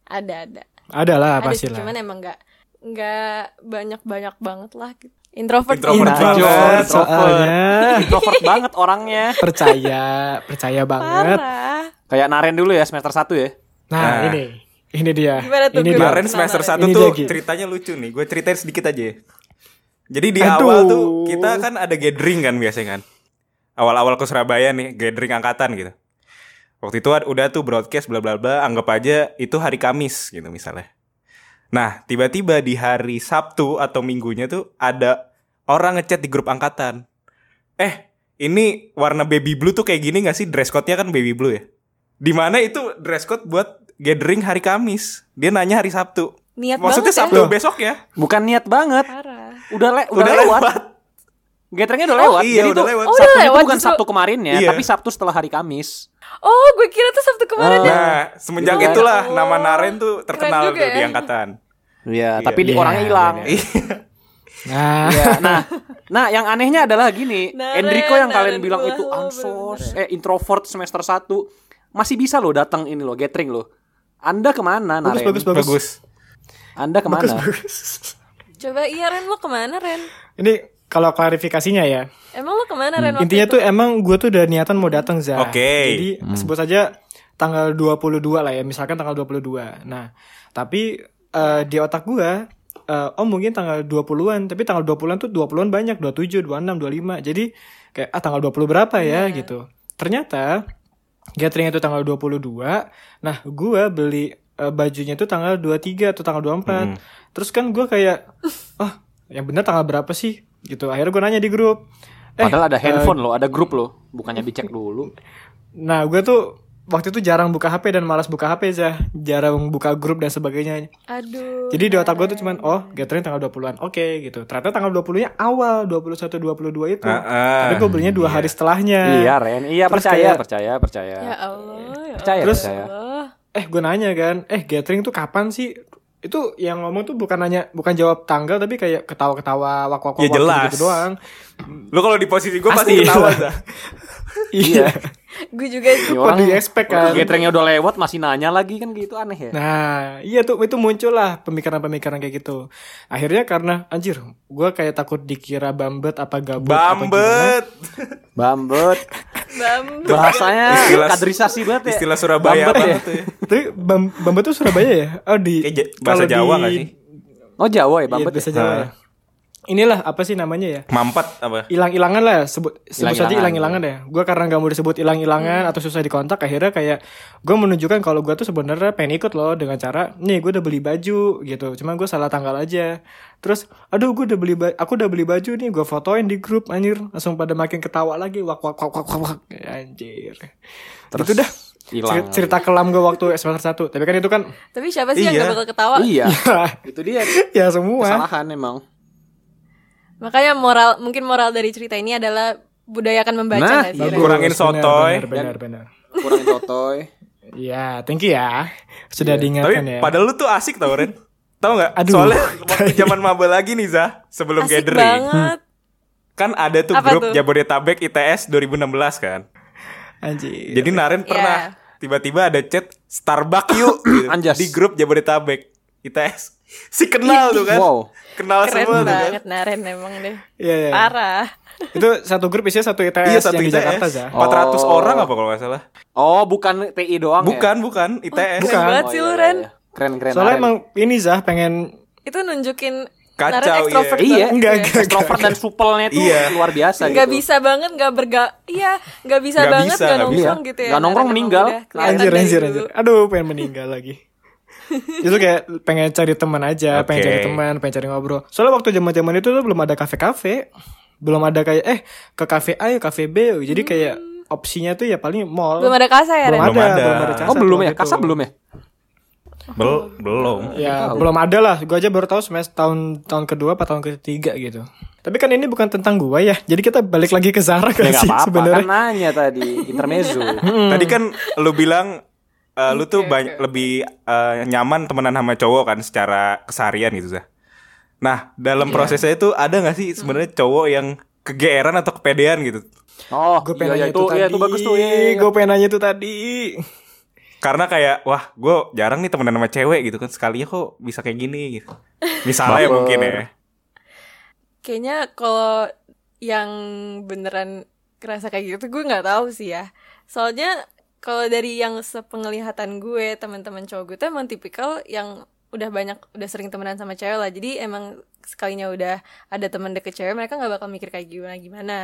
ada ada. Ada lah pasti sih, lah. cuman emang nggak nggak banyak-banyak banget lah gitu. Introvert, Introvert banget. Introvert Introvert. *laughs* soalnya. Introvert banget orangnya. percaya, percaya banget. Parah. Kayak Naren dulu ya semester 1 ya. Nah, Nah. ini. Ini dia. Gimana tuh, ini dia. Kemarin semester Kenapa? 1 Ini tuh Jaki. ceritanya lucu nih. Gue ceritain sedikit aja ya. Jadi di Aduh. awal tuh kita kan ada gathering kan biasanya kan. Awal-awal ke Surabaya nih, gathering angkatan gitu. Waktu itu udah tuh broadcast bla bla bla, anggap aja itu hari Kamis gitu misalnya. Nah, tiba-tiba di hari Sabtu atau Minggunya tuh ada orang ngechat di grup angkatan. Eh, ini warna baby blue tuh kayak gini gak sih? Dress code-nya kan baby blue ya. Di mana itu dress code buat gathering hari Kamis. Dia nanya hari Sabtu. Niat Maksudnya banget ya. Sabtu besok ya? Bukan niat banget. Parah. Udah le udah, Udah lewat. lewat. Gatheringnya udah lewat. iya, Jadi udah tuh lewat. Oh, Sabtu udah itu bukan justru. Sabtu kemarinnya, Iya. tapi Sabtu setelah hari Kamis. Oh, gue kira tuh Sabtu kemarin ya. Nah, semenjak Gitu. itulah Oh, nama Naren tuh terkenal tuh di ya. angkatan. Iya, Iya. tapi di Iya, orangnya hilang. iya, *laughs* Nah, Iya, nah, nah yang anehnya adalah gini, Naren, Enrico yang kalian bilang itu ansos, eh introvert semester 1 masih bisa loh datang ini loh gathering loh. Anda ke mana, bagus, Naren? bagus, bagus. Bagus. Anda ke mana? Coba iya Ren, lo ke mana Ren? Ini kalau klarifikasinya ya. Emang lo ke mana Ren waktu Intinya itu? tuh emang gue tuh udah niatan mau datang Zah. Oke. Jadi sebut saja tanggal 22 lah ya, misalkan tanggal 22. Nah, tapi eh, di otak gue eh, oh mungkin tanggal 20-an, tapi tanggal 20-an tuh 20-an banyak, 27, 26, 25. Jadi kayak ah tanggal 20 berapa ya gitu. Ternyata gathering itu tanggal 22. Nah, gue beli eh, bajunya itu tanggal 23 atau tanggal 24. Terus kan gue kayak oh, yang benar tanggal berapa sih? Gitu. Akhirnya gue nanya di grup. Eh, Padahal ada handphone loh, ada grup loh, bukannya dicek dulu. Nah, gue tuh waktu itu jarang buka HP dan malas buka HP aja, jarang buka grup dan sebagainya. Aduh. Jadi di otak gue tuh cuman oh, gathering tanggal 20-an. Oke, gitu. Ternyata tanggal 20-nya awal 21 22 itu. Ah, ah. Tapi gue belinya dua hari setelahnya. Iya, Ren. Iya, Terus percaya, kayak- percaya, percaya. Ya Allah, ya Percaya, Terus- percaya. Allah. Eh, gue nanya kan, eh gathering tuh kapan sih? Itu yang ngomong tuh bukan nanya, bukan jawab tanggal tapi kayak ketawa-ketawa, wak-wak Ya jelas. gitu doang. Lu kalau di posisi gue pasti Pasti. ketawa *laughs* Zah. Iya. Gue juga Ini Kok di expect kan? Gatheringnya udah lewat masih nanya lagi kan gitu aneh ya. Nah, iya tuh itu muncul lah pemikiran-pemikiran kayak gitu. Akhirnya karena anjir, gue kayak takut dikira bambet apa gabut apa gimana. Bambet. Bambet. Bam. Bahasanya Istilah- kaderisasi banget ya. Istilah Surabaya Bambet ya. tuh ya. Tapi bam, bambet tuh Surabaya ya? Oh di Kayak bahasa kalau Jawa di- gak sih? Oh Jawa ya Iya, Bambet. bahasa ya? Jawa ya. Inilah apa sih namanya ya? Mampet apa? hilang-hilangan lah sebut sebut saja Hilang-hilangan. ya gue karena nggak mau disebut hilang-hilangan atau susah dikontak akhirnya kayak gue menunjukkan kalau gue tuh sebenarnya pengen ikut loh dengan cara nih gue udah beli baju gitu cuman gue salah tanggal aja terus aduh gue udah beli ba- aku udah beli baju nih gue fotoin di grup anjir langsung pada makin ketawa lagi wak wak wak wak wak, wak. anjir terus itu dah hilang. Cer- cerita kelam gue waktu semester satu tapi kan itu kan Tapi siapa sih yang Iya. gak bakal ketawa? Iya. ya, itu dia *laughs* ya semua kesalahan emang. Makanya moral mungkin moral dari cerita ini adalah budayakan membaca Nah, Ren? bagus. Kurangin sotoy. benar benar benar Kurangin sotoy. Ya, thank you ya. Sudah Tapi diingatkan ya. padahal lu tuh asik tau Ren. Tahu nggak? Aduh. Soalnya waktu *laughs* zaman maba lagi nih Zah, sebelum Asik gathering. banget. Kan ada tuh Apa grup tuh? Jabodetabek ITS 2016 kan. Anjir. Jadi Naren pernah Iya. tiba-tiba ada chat Starbucks yuk *clears throat* gitu, di grup Jabodetabek ITS. *laughs* Si kenal tuh kan. Wow. Kenal Keren semua tuh kan. banget Naren emang deh. Iya, iya. Parah. *laughs* Itu satu grup isinya satu ITS Iya satu yang di ITS. Jakarta, Za. 400 Oh. orang apa kalau nggak salah. Oh, bukan PI doang Bukan, bukan ITS. Bukan. banget ya? sih Oh, lu, iya, Ren. iya, iya. Keren keren. Soalnya Naren. emang ini Zah pengen Itu nunjukin Kacau, iya. banget Iya, gitu enggak, ya. enggak. extrovert dan supelnya tuh Iya. luar biasa Nggak gitu. bisa banget, nggak berga, iya, nggak bisa Nggak banget, bisa, nggak nongkrong bisa. gitu ya. Nggak nongkrong meninggal. anjir anjir anjir. Aduh, pengen meninggal lagi. *laughs* itu kayak pengen cari teman aja, pengen Oke. cari teman, pengen cari ngobrol. Soalnya waktu zaman-zaman itu tuh belum ada kafe-kafe. Belum ada kayak eh ke kafe A, yuk, kafe B. Jadi kayak opsinya tuh ya paling mall. Belum ada kasa ya, belum ada, ada. belum ada Oh, belum ya? itu. Kasa belum ya? Bel- belum. Ya belum ada lah. Gue aja baru tahu semester tahun tahun kedua atau tahun ketiga gitu. Tapi kan ini bukan tentang gua ya. Jadi kita balik lagi ke Zara Ya kan nggak sih apa-apa. sebenarnya. Kan nanya tadi intermezzo. *laughs* Tadi kan lu bilang eh, lu tuh banyak lebih eh, nyaman temenan sama cowok kan secara keseharian gitu Zah. Nah, dalam prosesnya itu ada gak sih sebenarnya cowok yang kegeeran atau kepedean gitu? Oh, Gue iya, pengen iya, nanya itu, itu, iya, tadi. itu bagus tuh. Iya, iya, iya. Gue pengen nanya itu tadi. Karena kayak wah, gue jarang nih temenan sama cewek gitu kan sekalinya kok bisa kayak gini gitu. Misalnya mungkin ya. Kayaknya kalau yang beneran kerasa kayak gitu gue nggak tahu sih ya. Soalnya kalau dari yang sepenglihatan gue teman-teman cowok gue tuh emang tipikal yang udah banyak udah sering temenan sama cewek lah. Jadi emang sekalinya udah ada teman deket cewek mereka nggak bakal mikir kayak gimana gimana.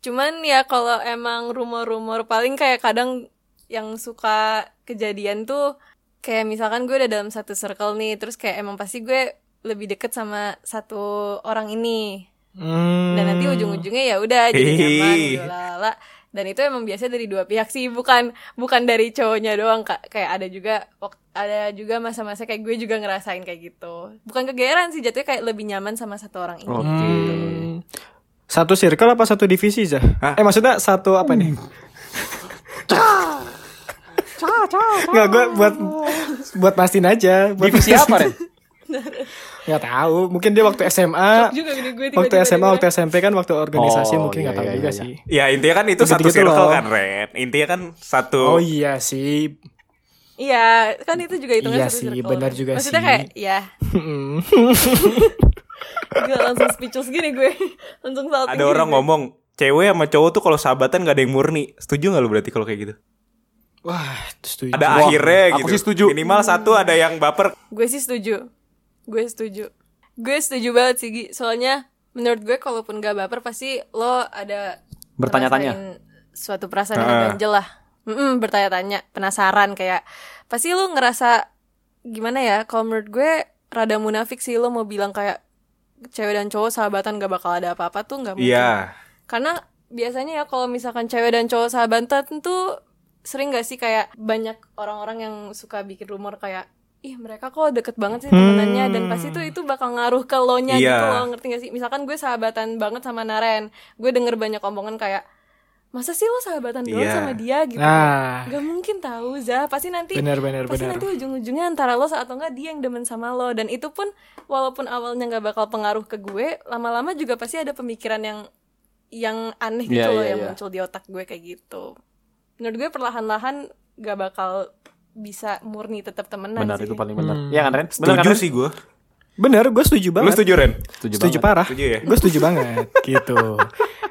Cuman ya kalau emang rumor-rumor paling kayak kadang yang suka kejadian tuh kayak misalkan gue udah dalam satu circle nih terus kayak emang pasti gue lebih deket sama satu orang ini Hmm. dan nanti ujung-ujungnya ya udah jadi nyaman lala dan itu emang biasa dari dua pihak sih bukan bukan dari cowoknya doang kak kayak ada juga ada juga masa-masa kayak gue juga ngerasain kayak gitu bukan kegeeran sih jatuhnya kayak lebih nyaman sama satu orang ini Hmm. Satu circle apa satu divisi? Hah? Eh maksudnya satu apa nih? Nggak gue buat buat pastiin aja. Buat Divisi apa, Ren? *laughs* Nggak tahu. Mungkin dia waktu SMA. juga gini gue Waktu SMA, denger. waktu SMP kan waktu organisasi Oh, mungkin nggak iya, tahu iya, juga iya. sih. Ya intinya kan itu satu Gitu-gitu circle loh. kan Ren. Intinya kan satu. Oh iya sih. iya kan itu juga hitungan Iya satu sih, circle benar juga maksudnya sih. kayak ya Hmm. gue langsung speechless gini gue langsung salting Ada orang gue. ngomong cewek sama cowok tuh kalau sahabatan gak ada yang murni. Setuju gak lu berarti kalau kayak gitu? Wah, setuju. Ada Wah, akhirnya aku gitu. sih setuju. Minimal satu ada yang baper. Gue sih setuju. Gue setuju. Gue setuju banget sih, Gi. Soalnya menurut gue kalaupun gak baper pasti lo ada Bertanya-tanya. suatu perasaan yang ganjel lah. Mm-mm, bertanya-tanya, penasaran kayak pasti lo ngerasa gimana ya? Kalau menurut gue rada munafik sih lo mau bilang kayak cewek dan cowok sahabatan gak bakal ada apa-apa tuh nggak mungkin. Iya. Karena biasanya ya kalau misalkan cewek dan cowok sahabatan tuh sering gak sih kayak banyak orang-orang yang suka bikin rumor kayak ih mereka kok deket banget sih temenannya dan pasti tuh itu bakal ngaruh ke lo nya Iya. gitu loh ngerti gak sih misalkan gue sahabatan banget sama Naren gue denger banyak omongan kayak masa sih lo sahabatan doang Iya. sama dia gitu Nah. Gak mungkin tahu Zah pasti nanti Benar, benar, pasti benar. nanti ujung-ujungnya antara lo atau enggak dia yang demen sama lo dan itu pun walaupun awalnya nggak bakal pengaruh ke gue lama-lama juga pasti ada pemikiran yang yang aneh gitu Iya, loh iya, yang iya. muncul di otak gue kayak gitu menurut gue perlahan-lahan gak bakal bisa murni tetap temenan Benar sih. itu paling benar. Hmm. Iya kan, Ren? Benar kan, Setuju Ren? sih gue. Bener, gue setuju Lu banget. setuju Ren? Setuju, Setuju banget. parah. Setuju ya? Gue setuju banget. *laughs* gitu.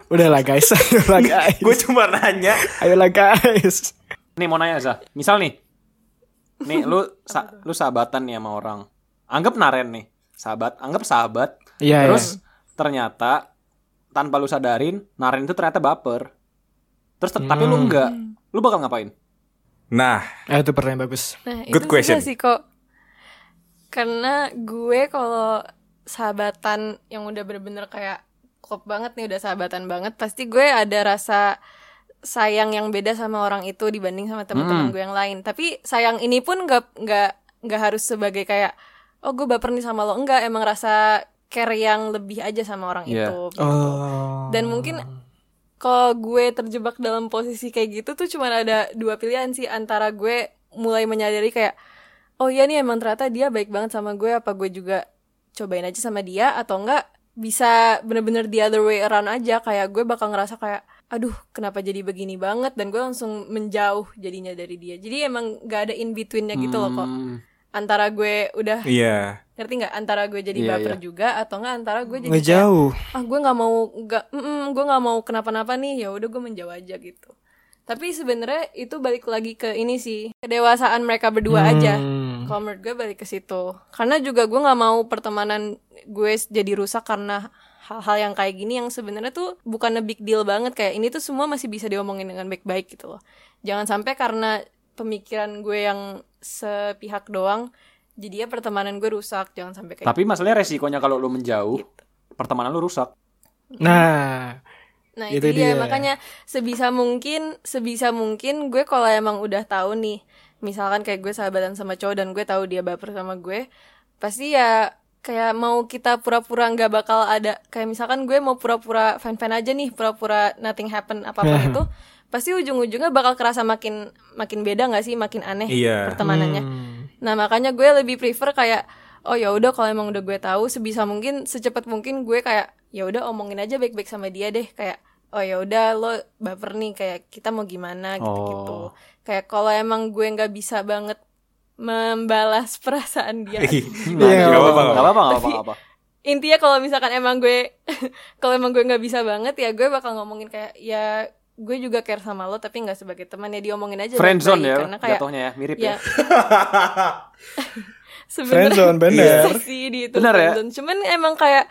Udahlah guys, *laughs* ayolah guys. Gue cuma nanya. Ayolah guys. Nih mau nanya Zah. Misal nih. Nih lu sa- lu sahabatan nih sama orang. Anggap Naren nih. Sahabat, anggap sahabat. Iya, Terus ternyata tanpa lu sadarin Naren itu ternyata baper. Terus te- tapi lu Hmm. enggak. Lu bakal ngapain? Nah, Eh, itu pertanyaan bagus. Nah, Good itu question. susah sih kok. Karena gue kalau sahabatan yang udah bener-bener kayak klop banget nih, udah sahabatan banget, pasti gue ada rasa sayang yang beda sama orang itu dibanding sama teman-teman Hmm. gue yang lain. Tapi sayang ini pun nggak nggak nggak harus sebagai kayak oh gue baper nih sama lo enggak emang rasa care yang lebih aja sama orang Iya. itu. gitu. Oh. Dan mungkin kalau gue terjebak dalam posisi kayak gitu tuh cuma ada dua pilihan sih. Antara gue mulai menyadari kayak oh iya nih emang ternyata dia baik banget sama gue apa gue juga cobain aja sama dia atau enggak bisa bener-bener the other way around aja. Kayak gue bakal ngerasa kayak aduh kenapa jadi begini banget? Dan gue langsung menjauh jadinya dari dia. Jadi emang gak ada in betweennya gitu loh kok. Hmm, antara gue udah iya. Ngerti nggak antara gue jadi Iya, baper iya. juga atau enggak antara gue jadi kayak, ngejauh. ah gue nggak mau nggak mm, gue nggak mau kenapa-napa nih ya udah gue menjauh aja gitu tapi sebenarnya itu balik lagi ke ini sih kedewasaan mereka berdua aja Hmm. kalau menurut gue balik ke situ karena juga gue nggak mau pertemanan gue jadi rusak karena hal-hal yang kayak gini yang sebenarnya tuh bukan a big deal banget kayak ini tuh semua masih bisa diomongin dengan baik-baik gitu loh jangan sampai karena pemikiran gue yang sepihak doang jadi ya pertemanan gue rusak jangan sampai kayak Tapi masalahnya resikonya kalau lu menjauh, gitu. pertemanan lu rusak. Nah, Nah Itu itu, dia. dia. makanya sebisa mungkin sebisa mungkin gue kalau emang udah tahu nih misalkan kayak gue sahabatan sama cowok dan gue tahu dia baper sama gue pasti ya kayak mau kita pura-pura nggak bakal ada kayak misalkan gue mau pura-pura fan-fan aja nih pura-pura nothing happen apa pun *laughs* itu pasti ujung-ujungnya bakal kerasa makin makin beda nggak sih makin aneh Iya. pertemanannya hmm. Nah makanya gue lebih prefer kayak oh ya udah kalau emang udah gue tahu sebisa mungkin secepat mungkin gue kayak ya udah omongin aja baik-baik sama dia deh kayak oh ya udah lo baper nih kayak kita mau gimana gitu-gitu. Oh. Kayak kalau emang gue nggak bisa banget membalas *laughs* perasaan dia. Iya, apa-apa. Apa-apa. apa-apa. Intinya kalau misalkan emang gue *laughs* kalau emang gue nggak bisa banget ya gue bakal ngomongin kayak ya gue juga care sama lo tapi nggak sebagai teman ya diomongin aja Friendzone ya, karena kayak jatuhnya ya, mirip ya ya. *laughs* sebenarnya Friendzone bener. *laughs* Iya sih di itu Bener ya? Cuman emang kayak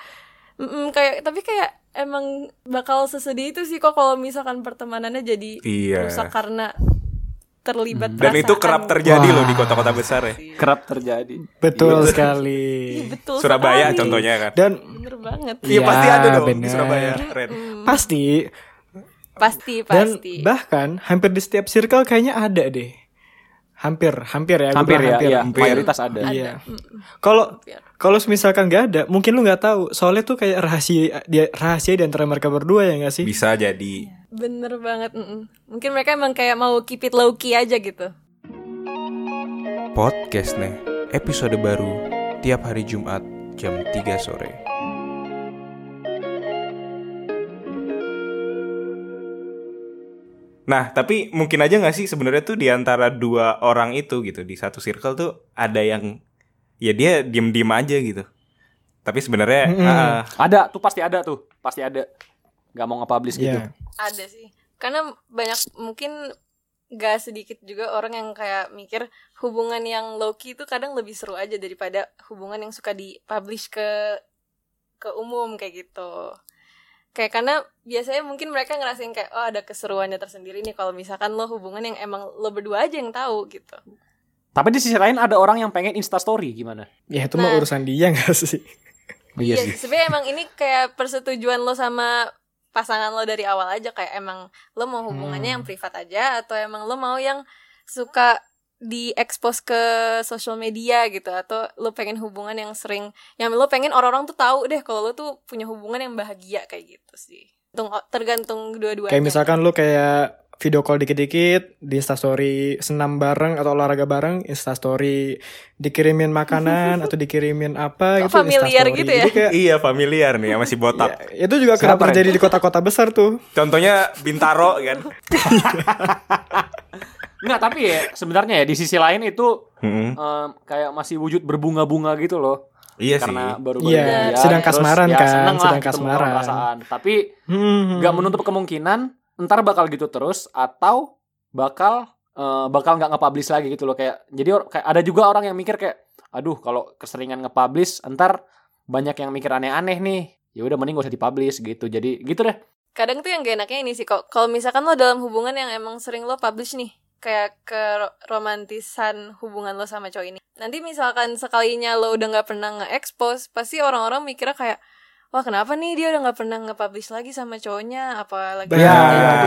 mm, kayak tapi kayak emang bakal sesedih itu sih kok kalau misalkan pertemanannya jadi Iya. rusak karena terlibat Dan itu perasaan. kerap terjadi Wah. loh di kota-kota besar ya. Kerap terjadi. Betul Iya, sekali. betul Surabaya sekali. contohnya kan. Dan Bener banget. Iya Ya, pasti ada dong di bener. Surabaya. Ren. pasti Pasti dan pasti. bahkan hampir di setiap circle kayaknya ada deh. Hampir, hampir ya. Hampir ya, iya. Hampir. Mayoritas ada. Iya. Kalau Hampir. kalau misalkan nggak ada, mungkin lu nggak tahu. Soalnya tuh kayak rahasia dia rahasia di antara mereka berdua ya nggak sih? Bisa jadi. Bener banget. Mungkin mereka emang kayak mau keep it low key aja gitu. Podcast nih. Episode baru tiap hari Jumat jam 3 sore. Nah, tapi mungkin aja nggak sih sebenarnya tuh di antara dua orang itu gitu di satu circle tuh ada yang ya dia diem-diem aja gitu. Tapi sebenarnya Mm-mm. ah, Ada, tuh pasti ada tuh. Pasti ada. Gak mau nge-publish gitu. Iya. Ada sih. Karena banyak mungkin gak sedikit juga orang yang kayak mikir hubungan yang low key itu kadang lebih seru aja daripada hubungan yang suka di-publish ke ke umum kayak gitu. Kayak karena biasanya mungkin mereka ngerasain kayak oh ada keseruannya tersendiri nih kalau misalkan lo hubungan yang emang lo berdua aja yang tahu gitu. Tapi di sisi lain ada orang yang pengen Insta Story gimana? Ya itu mah Nah. urusan dia *laughs* nggak sih? Iya Iya, sih. sebenarnya emang ini kayak persetujuan lo sama pasangan lo dari awal aja kayak emang lo mau hubungannya Hmm. yang privat aja atau emang lo mau yang suka diekspos ke sosial media gitu atau lo pengen hubungan yang sering yang lo pengen orang-orang tuh tahu deh kalau lo tuh punya hubungan yang bahagia kayak gitu sih. Tergantung, tergantung dua-duanya. Kayak misalkan lu kayak video call dikit-dikit di instastory senam bareng atau olahraga bareng instastory dikirimin makanan *laughs* atau dikirimin apa Kok gitu familiar Instastory. gitu ya? Jadi kayak iya familiar nih masih botak. *laughs* ya, itu juga kerap Siapa, terjadi di kota-kota besar tuh Contohnya Bintaro kan. *laughs* Enggak, tapi ya sebenarnya ya di sisi lain itu Mm-mm. em, kayak masih wujud berbunga-bunga gitu loh. Iya Karena sih. baru Iya, jadian, sedang terus kasmaran ya kan, seneng lah sedang kasmaran. perasaan. Tapi Hmm. nggak menutup kemungkinan ntar bakal gitu terus atau bakal eh, bakal nggak nge-publish lagi gitu loh kayak jadi or- kayak ada juga orang yang mikir kayak aduh kalau keseringan nge-publish ntar banyak yang mikir aneh-aneh nih ya udah mending gak usah dipublish gitu. Jadi gitu deh. kadang tuh yang gak enaknya ini sih kok kalau misalkan lo dalam hubungan yang emang sering lo publish nih kayak ke ro- romantisan hubungan lo sama cowok ini nanti misalkan sekalinya lo udah nggak pernah nge-expose pasti orang-orang mikirnya kayak wah kenapa nih dia udah nggak pernah nge-publish lagi sama cowoknya apalagi Benar. Ya,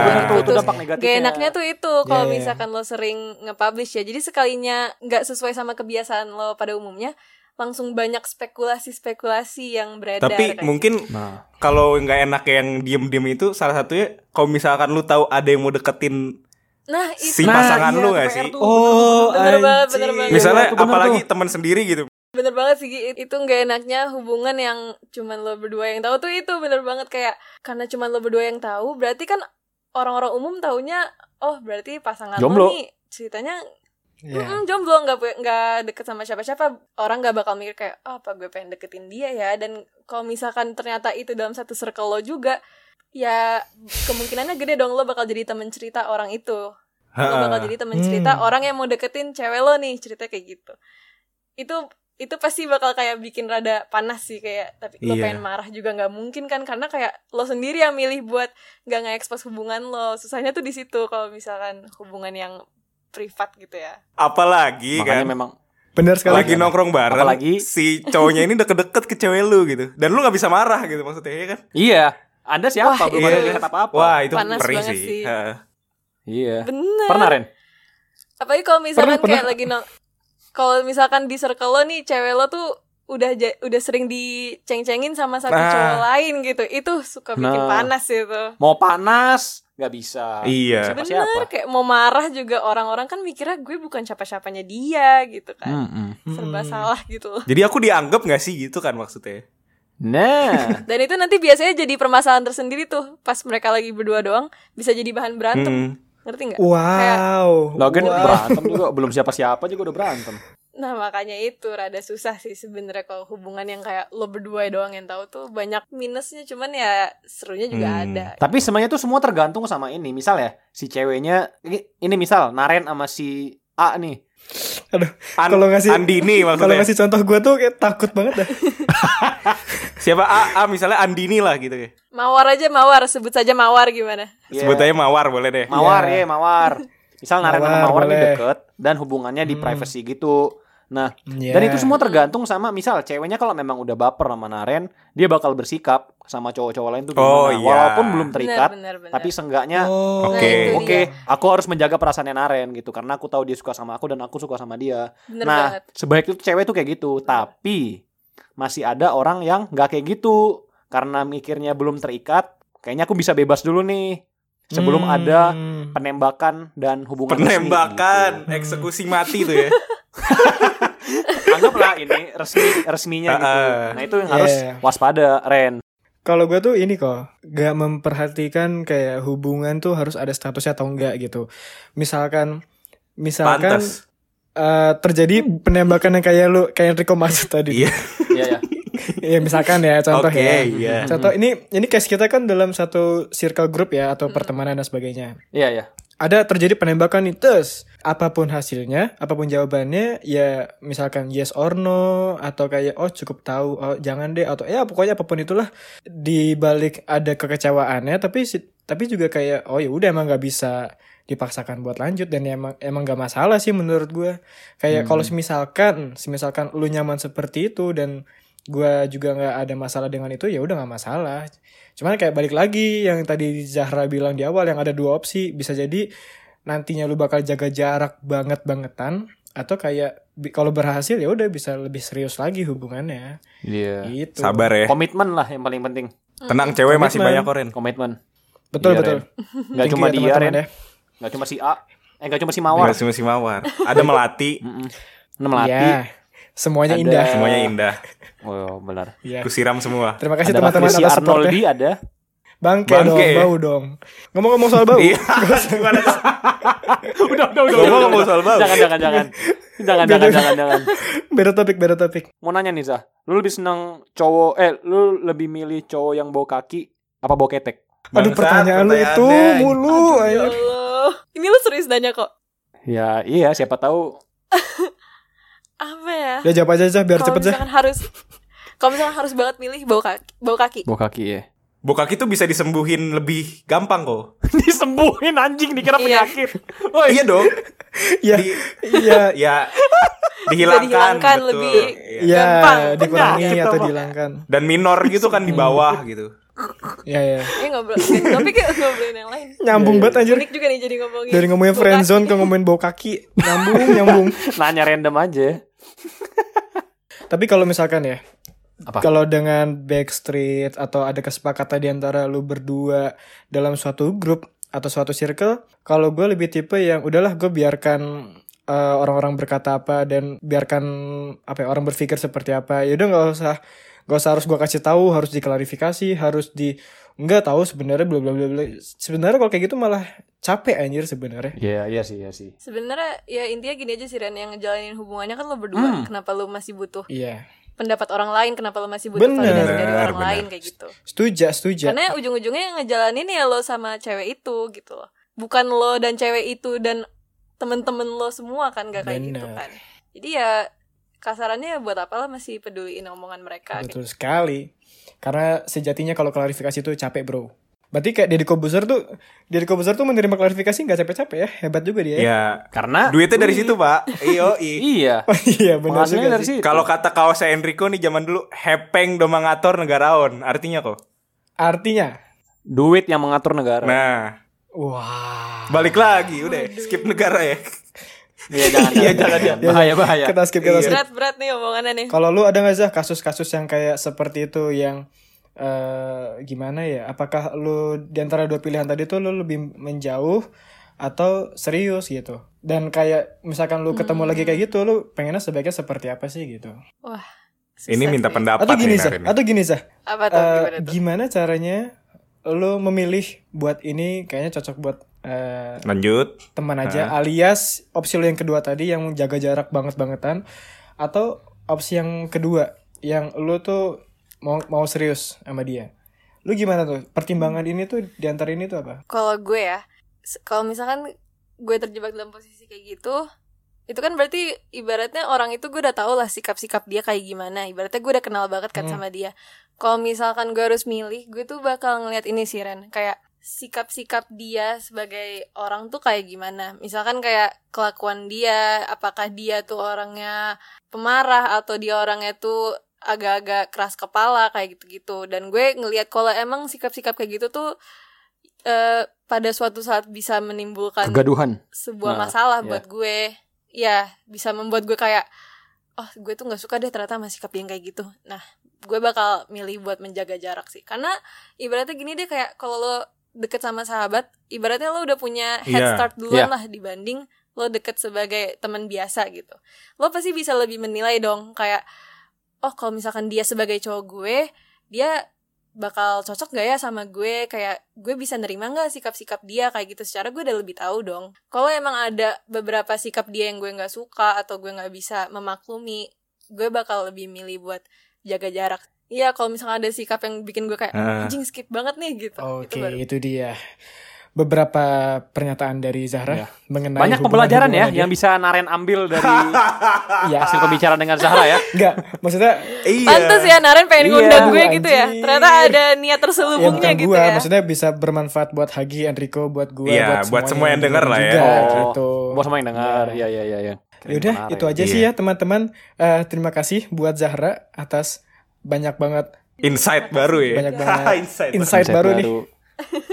Ya, itu, itu- dampak negatifnya. Gak enaknya tuh itu kalau Ya, ya. misalkan lo sering nge-publish ya. Jadi sekalinya nggak sesuai sama kebiasaan lo pada umumnya, langsung banyak spekulasi-spekulasi yang beredar. Tapi kayak mungkin Nah, kalau nggak enak yang diem-diem itu salah satunya kalau misalkan lu tahu ada yang mau deketin gitu. Nah, itu si pasangan iya, lu PR sih? tuh, Oh, Bener banget, anjing. bener banget. Misalnya bener apalagi teman sendiri gitu. bener banget sih itu nggak enaknya hubungan yang cuman lo berdua yang tahu tuh itu bener banget kayak karena cuman lo berdua yang tahu berarti kan orang-orang umum taunya oh berarti pasangan Jomblo. lo nih ceritanya Iya. Mm-mm, jomblo nggak nggak deket sama siapa-siapa orang nggak bakal mikir kayak oh, apa gue pengen deketin dia ya dan kalau misalkan ternyata itu dalam satu circle lo juga ya kemungkinannya gede dong lo bakal jadi temen cerita orang itu lo bakal jadi temen Hmm. cerita orang yang mau deketin cewek lo nih cerita kayak gitu itu itu pasti bakal kayak bikin rada panas sih kayak tapi lo Iya. pengen marah juga nggak mungkin kan karena kayak lo sendiri yang milih buat nggak nge-expose hubungan lo susahnya tuh di situ kalau misalkan hubungan yang privat gitu ya Apalagi makanya kan memang Bener sekali. lagi nongkrong bareng Apalagi- si cowoknya ini deket-deket ke cewek lu gitu. Dan lu nggak bisa marah gitu maksudnya ya kan? iya. Anda siapa? Wah, Belum iya. ada lihat apa-apa. Wah, itu Panas perih banget sih. sih. Iya. bener Pernah Ren? apalagi kalau misalkan Pernah, kayak pernah. lagi nong kalau misalkan di circle lo nih cewek lo tuh udah udah sering diceng-cengin sama satu Nah. cowok lain gitu itu suka bikin Nah. panas itu Mau panas nggak bisa. Iya. Siapa? kayak mau marah juga orang-orang kan mikirnya gue bukan siapa-siapanya dia gitu kan Mm-mm. serba Hmm. salah gitu Jadi aku dianggap nggak sih gitu kan maksudnya? Nah, *laughs* dan itu nanti biasanya jadi permasalahan tersendiri tuh pas mereka lagi berdua doang bisa jadi bahan berantem Hmm. ngerti nggak Wow. Logan Wow. berantem juga belum siapa-siapa juga udah berantem. Nah makanya itu rada susah sih sebenarnya kalau hubungan yang kayak lo berdua doang yang tahu tuh banyak minusnya cuman ya serunya juga Hmm. ada. Tapi semuanya tuh semua tergantung sama ini. Misal ya, si ceweknya ini, ini misal Naren sama si A nih. Aduh, An- kalau ngasih Andini Kalau maksudnya. ngasih contoh gue tuh kayak takut banget dah. *laughs* Siapa A, A misalnya Andini lah gitu ya. Mawar aja mawar sebut saja mawar gimana? Iya. Sebut aja Mawar boleh deh. Mawar Iya. ya, Mawar. Misal Naren sama Mawar, boleh. deket dan hubungannya di Hmm. privacy gitu. Nah, Iya. dan itu semua tergantung sama misal ceweknya kalau memang udah baper sama Naren, dia bakal bersikap sama cowok-cowok lain tuh gimana. Oh, iya. Walaupun belum terikat, bener, bener, bener. tapi seenggaknya Oh. Oke. Nah, itu Oke, dia. aku harus menjaga perasaannya Naren gitu karena aku tahu dia suka sama aku dan aku suka sama dia. Bener nah, banget. sebaik itu cewek tuh kayak gitu, tapi masih ada orang yang nggak kayak gitu karena mikirnya belum terikat. Kayaknya aku bisa bebas dulu nih sebelum Hmm. ada penembakan dan hubungan resmi, Penembakan, gitu. eksekusi mati tuh ya. *laughs* Anggaplah ini resmi resminya gitu. Ah. Nah itu yang harus Yeah. waspada, Ren. Kalau gue tuh ini kok gak memperhatikan kayak hubungan tuh harus ada statusnya atau enggak gitu. Misalkan, misalkan Pantes. eh, terjadi penembakan yang kayak lu kayak Rico maksud tadi. Iya. Iya ya. *laughs* ya misalkan ya contoh Oke, ya. iya. Contoh ini ini case kita kan dalam satu circle group ya atau pertemanan dan sebagainya. Iya ya. Ada terjadi penembakan nih terus apa pun hasilnya, apa pun jawabannya ya misalkan yes or no atau kayak oh cukup tahu, oh jangan deh atau ya pokoknya apa pun itulah di balik ada kekecewaannya tapi si- tapi juga kayak oh ya udah emang nggak bisa dipaksakan buat lanjut dan emang emang gak masalah sih menurut gue kayak Hmm. kalau misalkan misalkan lu nyaman seperti itu dan gue juga nggak ada masalah dengan itu ya udah nggak masalah cuman kayak balik lagi yang tadi Zahra bilang di awal yang ada dua opsi bisa jadi nantinya lu bakal jaga jarak banget bangetan atau kayak kalau berhasil ya udah bisa lebih serius lagi hubungannya Iya. gitu Sabar ya. Komitmen lah yang paling penting. Tenang cewek masih Komitmen. banyak kok Ren. Komitmen. betul Iya, betul Ren. Nggak Thank you cuma ya, dia, teman-teman Ren. ya. Nggak cuma si A. Eh nggak cuma si Mawar. Masih masih mawar. Ada melati. *laughs* Nah, Melati. Ya, semuanya Ada- indah semuanya indah. Oh benar. ya. Kusiram semua. terima kasih Ada teman-teman atas supportnya Arnoldi ada. bangke, Bangke dong ya? bau dong ngomong-ngomong soal bau Iya. *laughs* Gimana? udah udah udah. Ngomong ngomong soal bau. Jangan jangan jangan. Jangan jangan jangan jangan. *laughs* beda topik beda topik Mau nanya nih Zah, lu lebih seneng cowok eh lu lebih milih cowok yang bau kaki apa bau ketek? aduh pertanyaan lu itu mulu Ya ayo. Allah. Ini lu serius nanya kok. Ya iya siapa tahu *laughs* Apa ya? ya jawab aja Zah biar Kalau cepet Zah misalkan harus Kalau misalnya harus banget milih bau kaki, bau kaki. Bau kaki ya. Bau kaki tuh bisa disembuhin lebih gampang kok. *laughs* Disembuhin anjing dikira Iya. penyakit. *laughs* Oh iya dong. Iya. Iya. ya dihilangkan, dihilangkan betul. lebih. Iya. Iya, Gampang. dikurangi Penyakit atau apa? dihilangkan. Dan minor gitu kan di bawah gitu. Iya, iya. Ini ngobrol, tapi kayak ngobrolin yang lain. Nyambung banget anjir. Unik juga nih jadi ngomongin. Dari ngomongin friendzone ke ngomongin bau kaki. Nyambung, *laughs* nyambung. Nanya random aja. Tapi kalau misalkan ya, Apa? kalau dengan backstreet atau ada kesepakatan di antara lu berdua dalam suatu grup atau suatu circle, kalau gue lebih tipe yang udahlah gue biarkan eh, orang-orang berkata apa dan biarkan apa ya, orang berpikir seperti apa. Ya udah nggak usah nggak usah harus gue kasih tahu, harus diklarifikasi, harus di nggak tahu sebenarnya bla bla bla bla. Sebenarnya kalau kayak gitu malah capek anjir sebenarnya. Iya, iya sih, iya sih. Sebenarnya ya intinya gini aja sih Ren yang ngejalanin hubungannya kan lo berdua. Kenapa lo masih butuh Iya. pendapat orang lain? Kenapa lo masih butuh Bener. validasi dari orang Bener. lain kayak gitu? Setuju, setuju. Karena ujung-ujungnya yang ngejalanin ya lo sama cewek itu gitu loh. Bukan lo dan cewek itu dan temen-temen lo semua kan gak kayak gitu Bener. kan. Jadi ya kasarannya buat apa lo masih peduliin omongan mereka Betul sekali. Karena sejatinya kalau klarifikasi itu capek bro. Berarti kayak Deddy Kobuzer tuh, Deddy Kobuzer tuh menerima klarifikasi nggak capek-capek ya, hebat juga dia. Ya. Ya, Karena duitnya dari situ, Pak. Iyo, *laughs* Iya. *laughs* Iya benar Penghasilannya juga dari sih. Kalau kata kaosnya Enrico nih zaman dulu, hepeng domangator negaraon. Artinya kok. Artinya, duit yang mengatur negara. Nah, wah. balik lagi udah skip negara ya. Iya, jangan, Iya, jangan, jangan, jangan. Bahaya, bahaya. Kita skip kita skip. Berat-berat nih omongannya nih. Kalau lu ada nggak sih kasus-kasus yang kayak seperti itu yang eh gimana ya? Apakah lu di antara dua pilihan tadi tuh lu lebih menjauh atau serius gitu? Dan kayak misalkan lu ketemu lagi kayak gitu, lu pengennya sebaiknya seperti apa sih gitu? Wah. Ini minta sih. pendapat Atau gini? Narin. Atau gini? Apa tuh? Eh, Gimana tuh? gimana caranya lu memilih buat ini kayaknya cocok buat eh, Lanjut. teman aja alias opsi lu yang kedua tadi yang jaga jarak banget bangetan atau opsi yang kedua yang lu tuh mau mau serius sama dia lu gimana tuh pertimbangan ini tuh di antara ini tuh apa Kalau gue ya, kalau misalkan gue terjebak dalam posisi kayak gitu, itu kan berarti ibaratnya orang itu gue udah tahu lah sikap-sikap dia kayak gimana. Ibaratnya gue udah kenal banget kan Hmm. sama dia. Kalau misalkan gue harus milih, gue tuh bakal ngeliat ini sih Ren, kayak sikap-sikap dia sebagai orang tuh kayak gimana. Misalkan kayak kelakuan dia, apakah dia tuh orangnya pemarah atau dia orangnya tuh agak-agak keras kepala kayak gitu-gitu. Dan gue ngelihat kalau emang sikap-sikap kayak gitu tuh eh pada suatu saat bisa menimbulkan Kegaduhan. sebuah Nah, masalah ya. buat gue ya bisa membuat gue kayak oh gue tuh nggak suka deh ternyata sama sikap yang kayak gitu nah gue bakal milih buat menjaga jarak sih karena ibaratnya gini deh kayak kalau lo deket sama sahabat ibaratnya lo udah punya head Iya. start duluan Iya. lah dibanding lo deket sebagai teman biasa gitu lo pasti bisa lebih menilai dong kayak oh kalau misalkan dia sebagai cowok gue dia bakal cocok gak ya sama gue kayak gue bisa nerima nggak sikap-sikap dia kayak gitu secara gue udah lebih tahu dong kalau emang ada beberapa sikap dia yang gue nggak suka atau gue nggak bisa memaklumi gue bakal lebih milih buat jaga jarak Iya kalau misalnya ada sikap yang bikin gue kayak Ah. anjing skip banget nih gitu oke itu baru itu dia beberapa pernyataan dari Zahra Iya. mengenai Banyak pembelajaran ya yang bisa Naren ambil dari dia. *laughs* hasil pembicaraan dengan Zahra ya. enggak maksudnya Iya. Pantes ya Naren pengen Iya, ngundang gue gitu ya. Ternyata ada niat ya terselubungnya bukan gitu gua ya maksudnya bisa bermanfaat buat Hagi Enrico buat gua Iya, buat semua yang denger lah ya. juga, Oh, gitu. Buat semua yang dengar. Iya, iya, iya, iya. Keren Yaudah, menarik. itu aja Iya. sih ya teman-teman. Eh, terima kasih buat Zahra atas banyak banget Insight baru ya. Banyak *laughs* banget. Insight. insight, Konsep baru, nih. *laughs*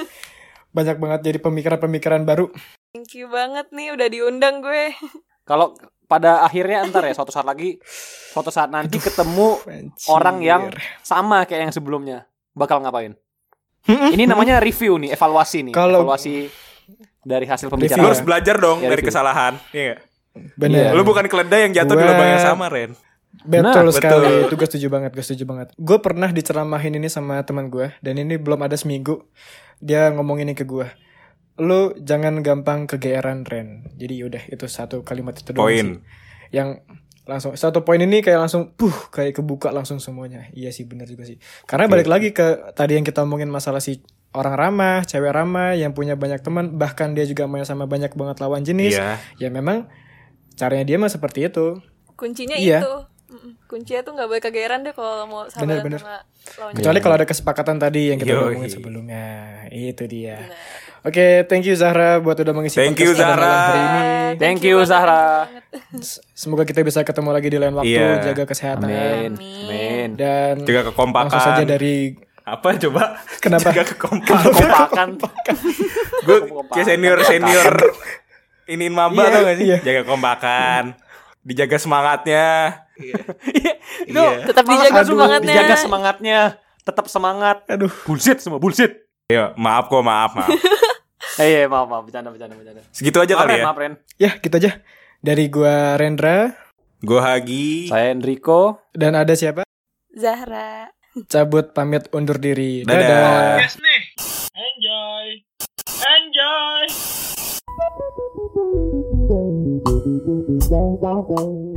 Banyak banget jadi pemikiran-pemikiran baru. Thank you banget nih udah diundang gue *laughs* Kalau pada akhirnya ntar ya suatu saat lagi suatu saat nanti ketemu Anjir. orang yang sama kayak yang sebelumnya bakal ngapain? Ini namanya review nih, evaluasi nih, Kalau- evaluasi dari hasil Lu pembicaraan. harus belajar dong Ya, dari review. kesalahan. Iya. nggak? bener. Lu bukan keledai yang jatuh di Gua- lubang yang sama, Ren. Betul Nah, sekali. betul. Itu gue setuju banget, gue setuju banget. Gue pernah diceramahin ini sama teman gue dan ini belum ada seminggu dia ngomong ini ke gue. Lu jangan gampang kegeeran Ren. Jadi yaudah itu satu kalimat itu doang Poin. sih. Yang langsung satu poin ini kayak langsung puh kayak kebuka langsung semuanya. Iya sih bener juga sih. Karena balik lagi ke tadi yang kita omongin masalah si orang ramah, cewek ramah yang punya banyak teman, bahkan dia juga main sama banyak banget lawan jenis. Iya. Ya memang caranya dia mah seperti itu. Kuncinya Iya. itu. Kuncinya tuh nggak boleh kegeeran deh kalau mau sahabatan Bener-bener. sama lawan Kecuali kalau ada kesepakatan tadi yang kita Yoi. ngomongin sebelumnya. Itu dia. Oke, thank you Zahra buat udah mengisi Thank you, Zahra. hari ini. Thank you Zahra. Semoga kita bisa ketemu lagi di lain waktu, Iya. jaga kesehatan. Amin. Amin. Amin. Dan Jaga kekompakan. langsung saja dari apa coba? Kenapa? Jaga kekompakan. Kompakan. Gue kayak senior senior iniin maba Iya, tau gak sih? iya. Jaga kekompakan. Dijaga semangatnya. *laughs* Itu Tetap dijaga Aduh, semangatnya. dijaga semangatnya. Tetap semangat. aduh. Bullshit semua bullshit. Yo, maaf kok, maaf, maaf. Eh, *laughs* iya, maaf, maaf, bercanda, bercanda, bercanda. Segitu aja Maaf, kali Ren, ya. maaf, Ren. Ya, gitu aja. Dari gua Rendra Gue Hagi. Saya Enrico. dan ada siapa? Zahra. Cabut pamit undur diri. Dadah. Dadah. Yes nih. Enjoy. Enjoy. đơn giá đơn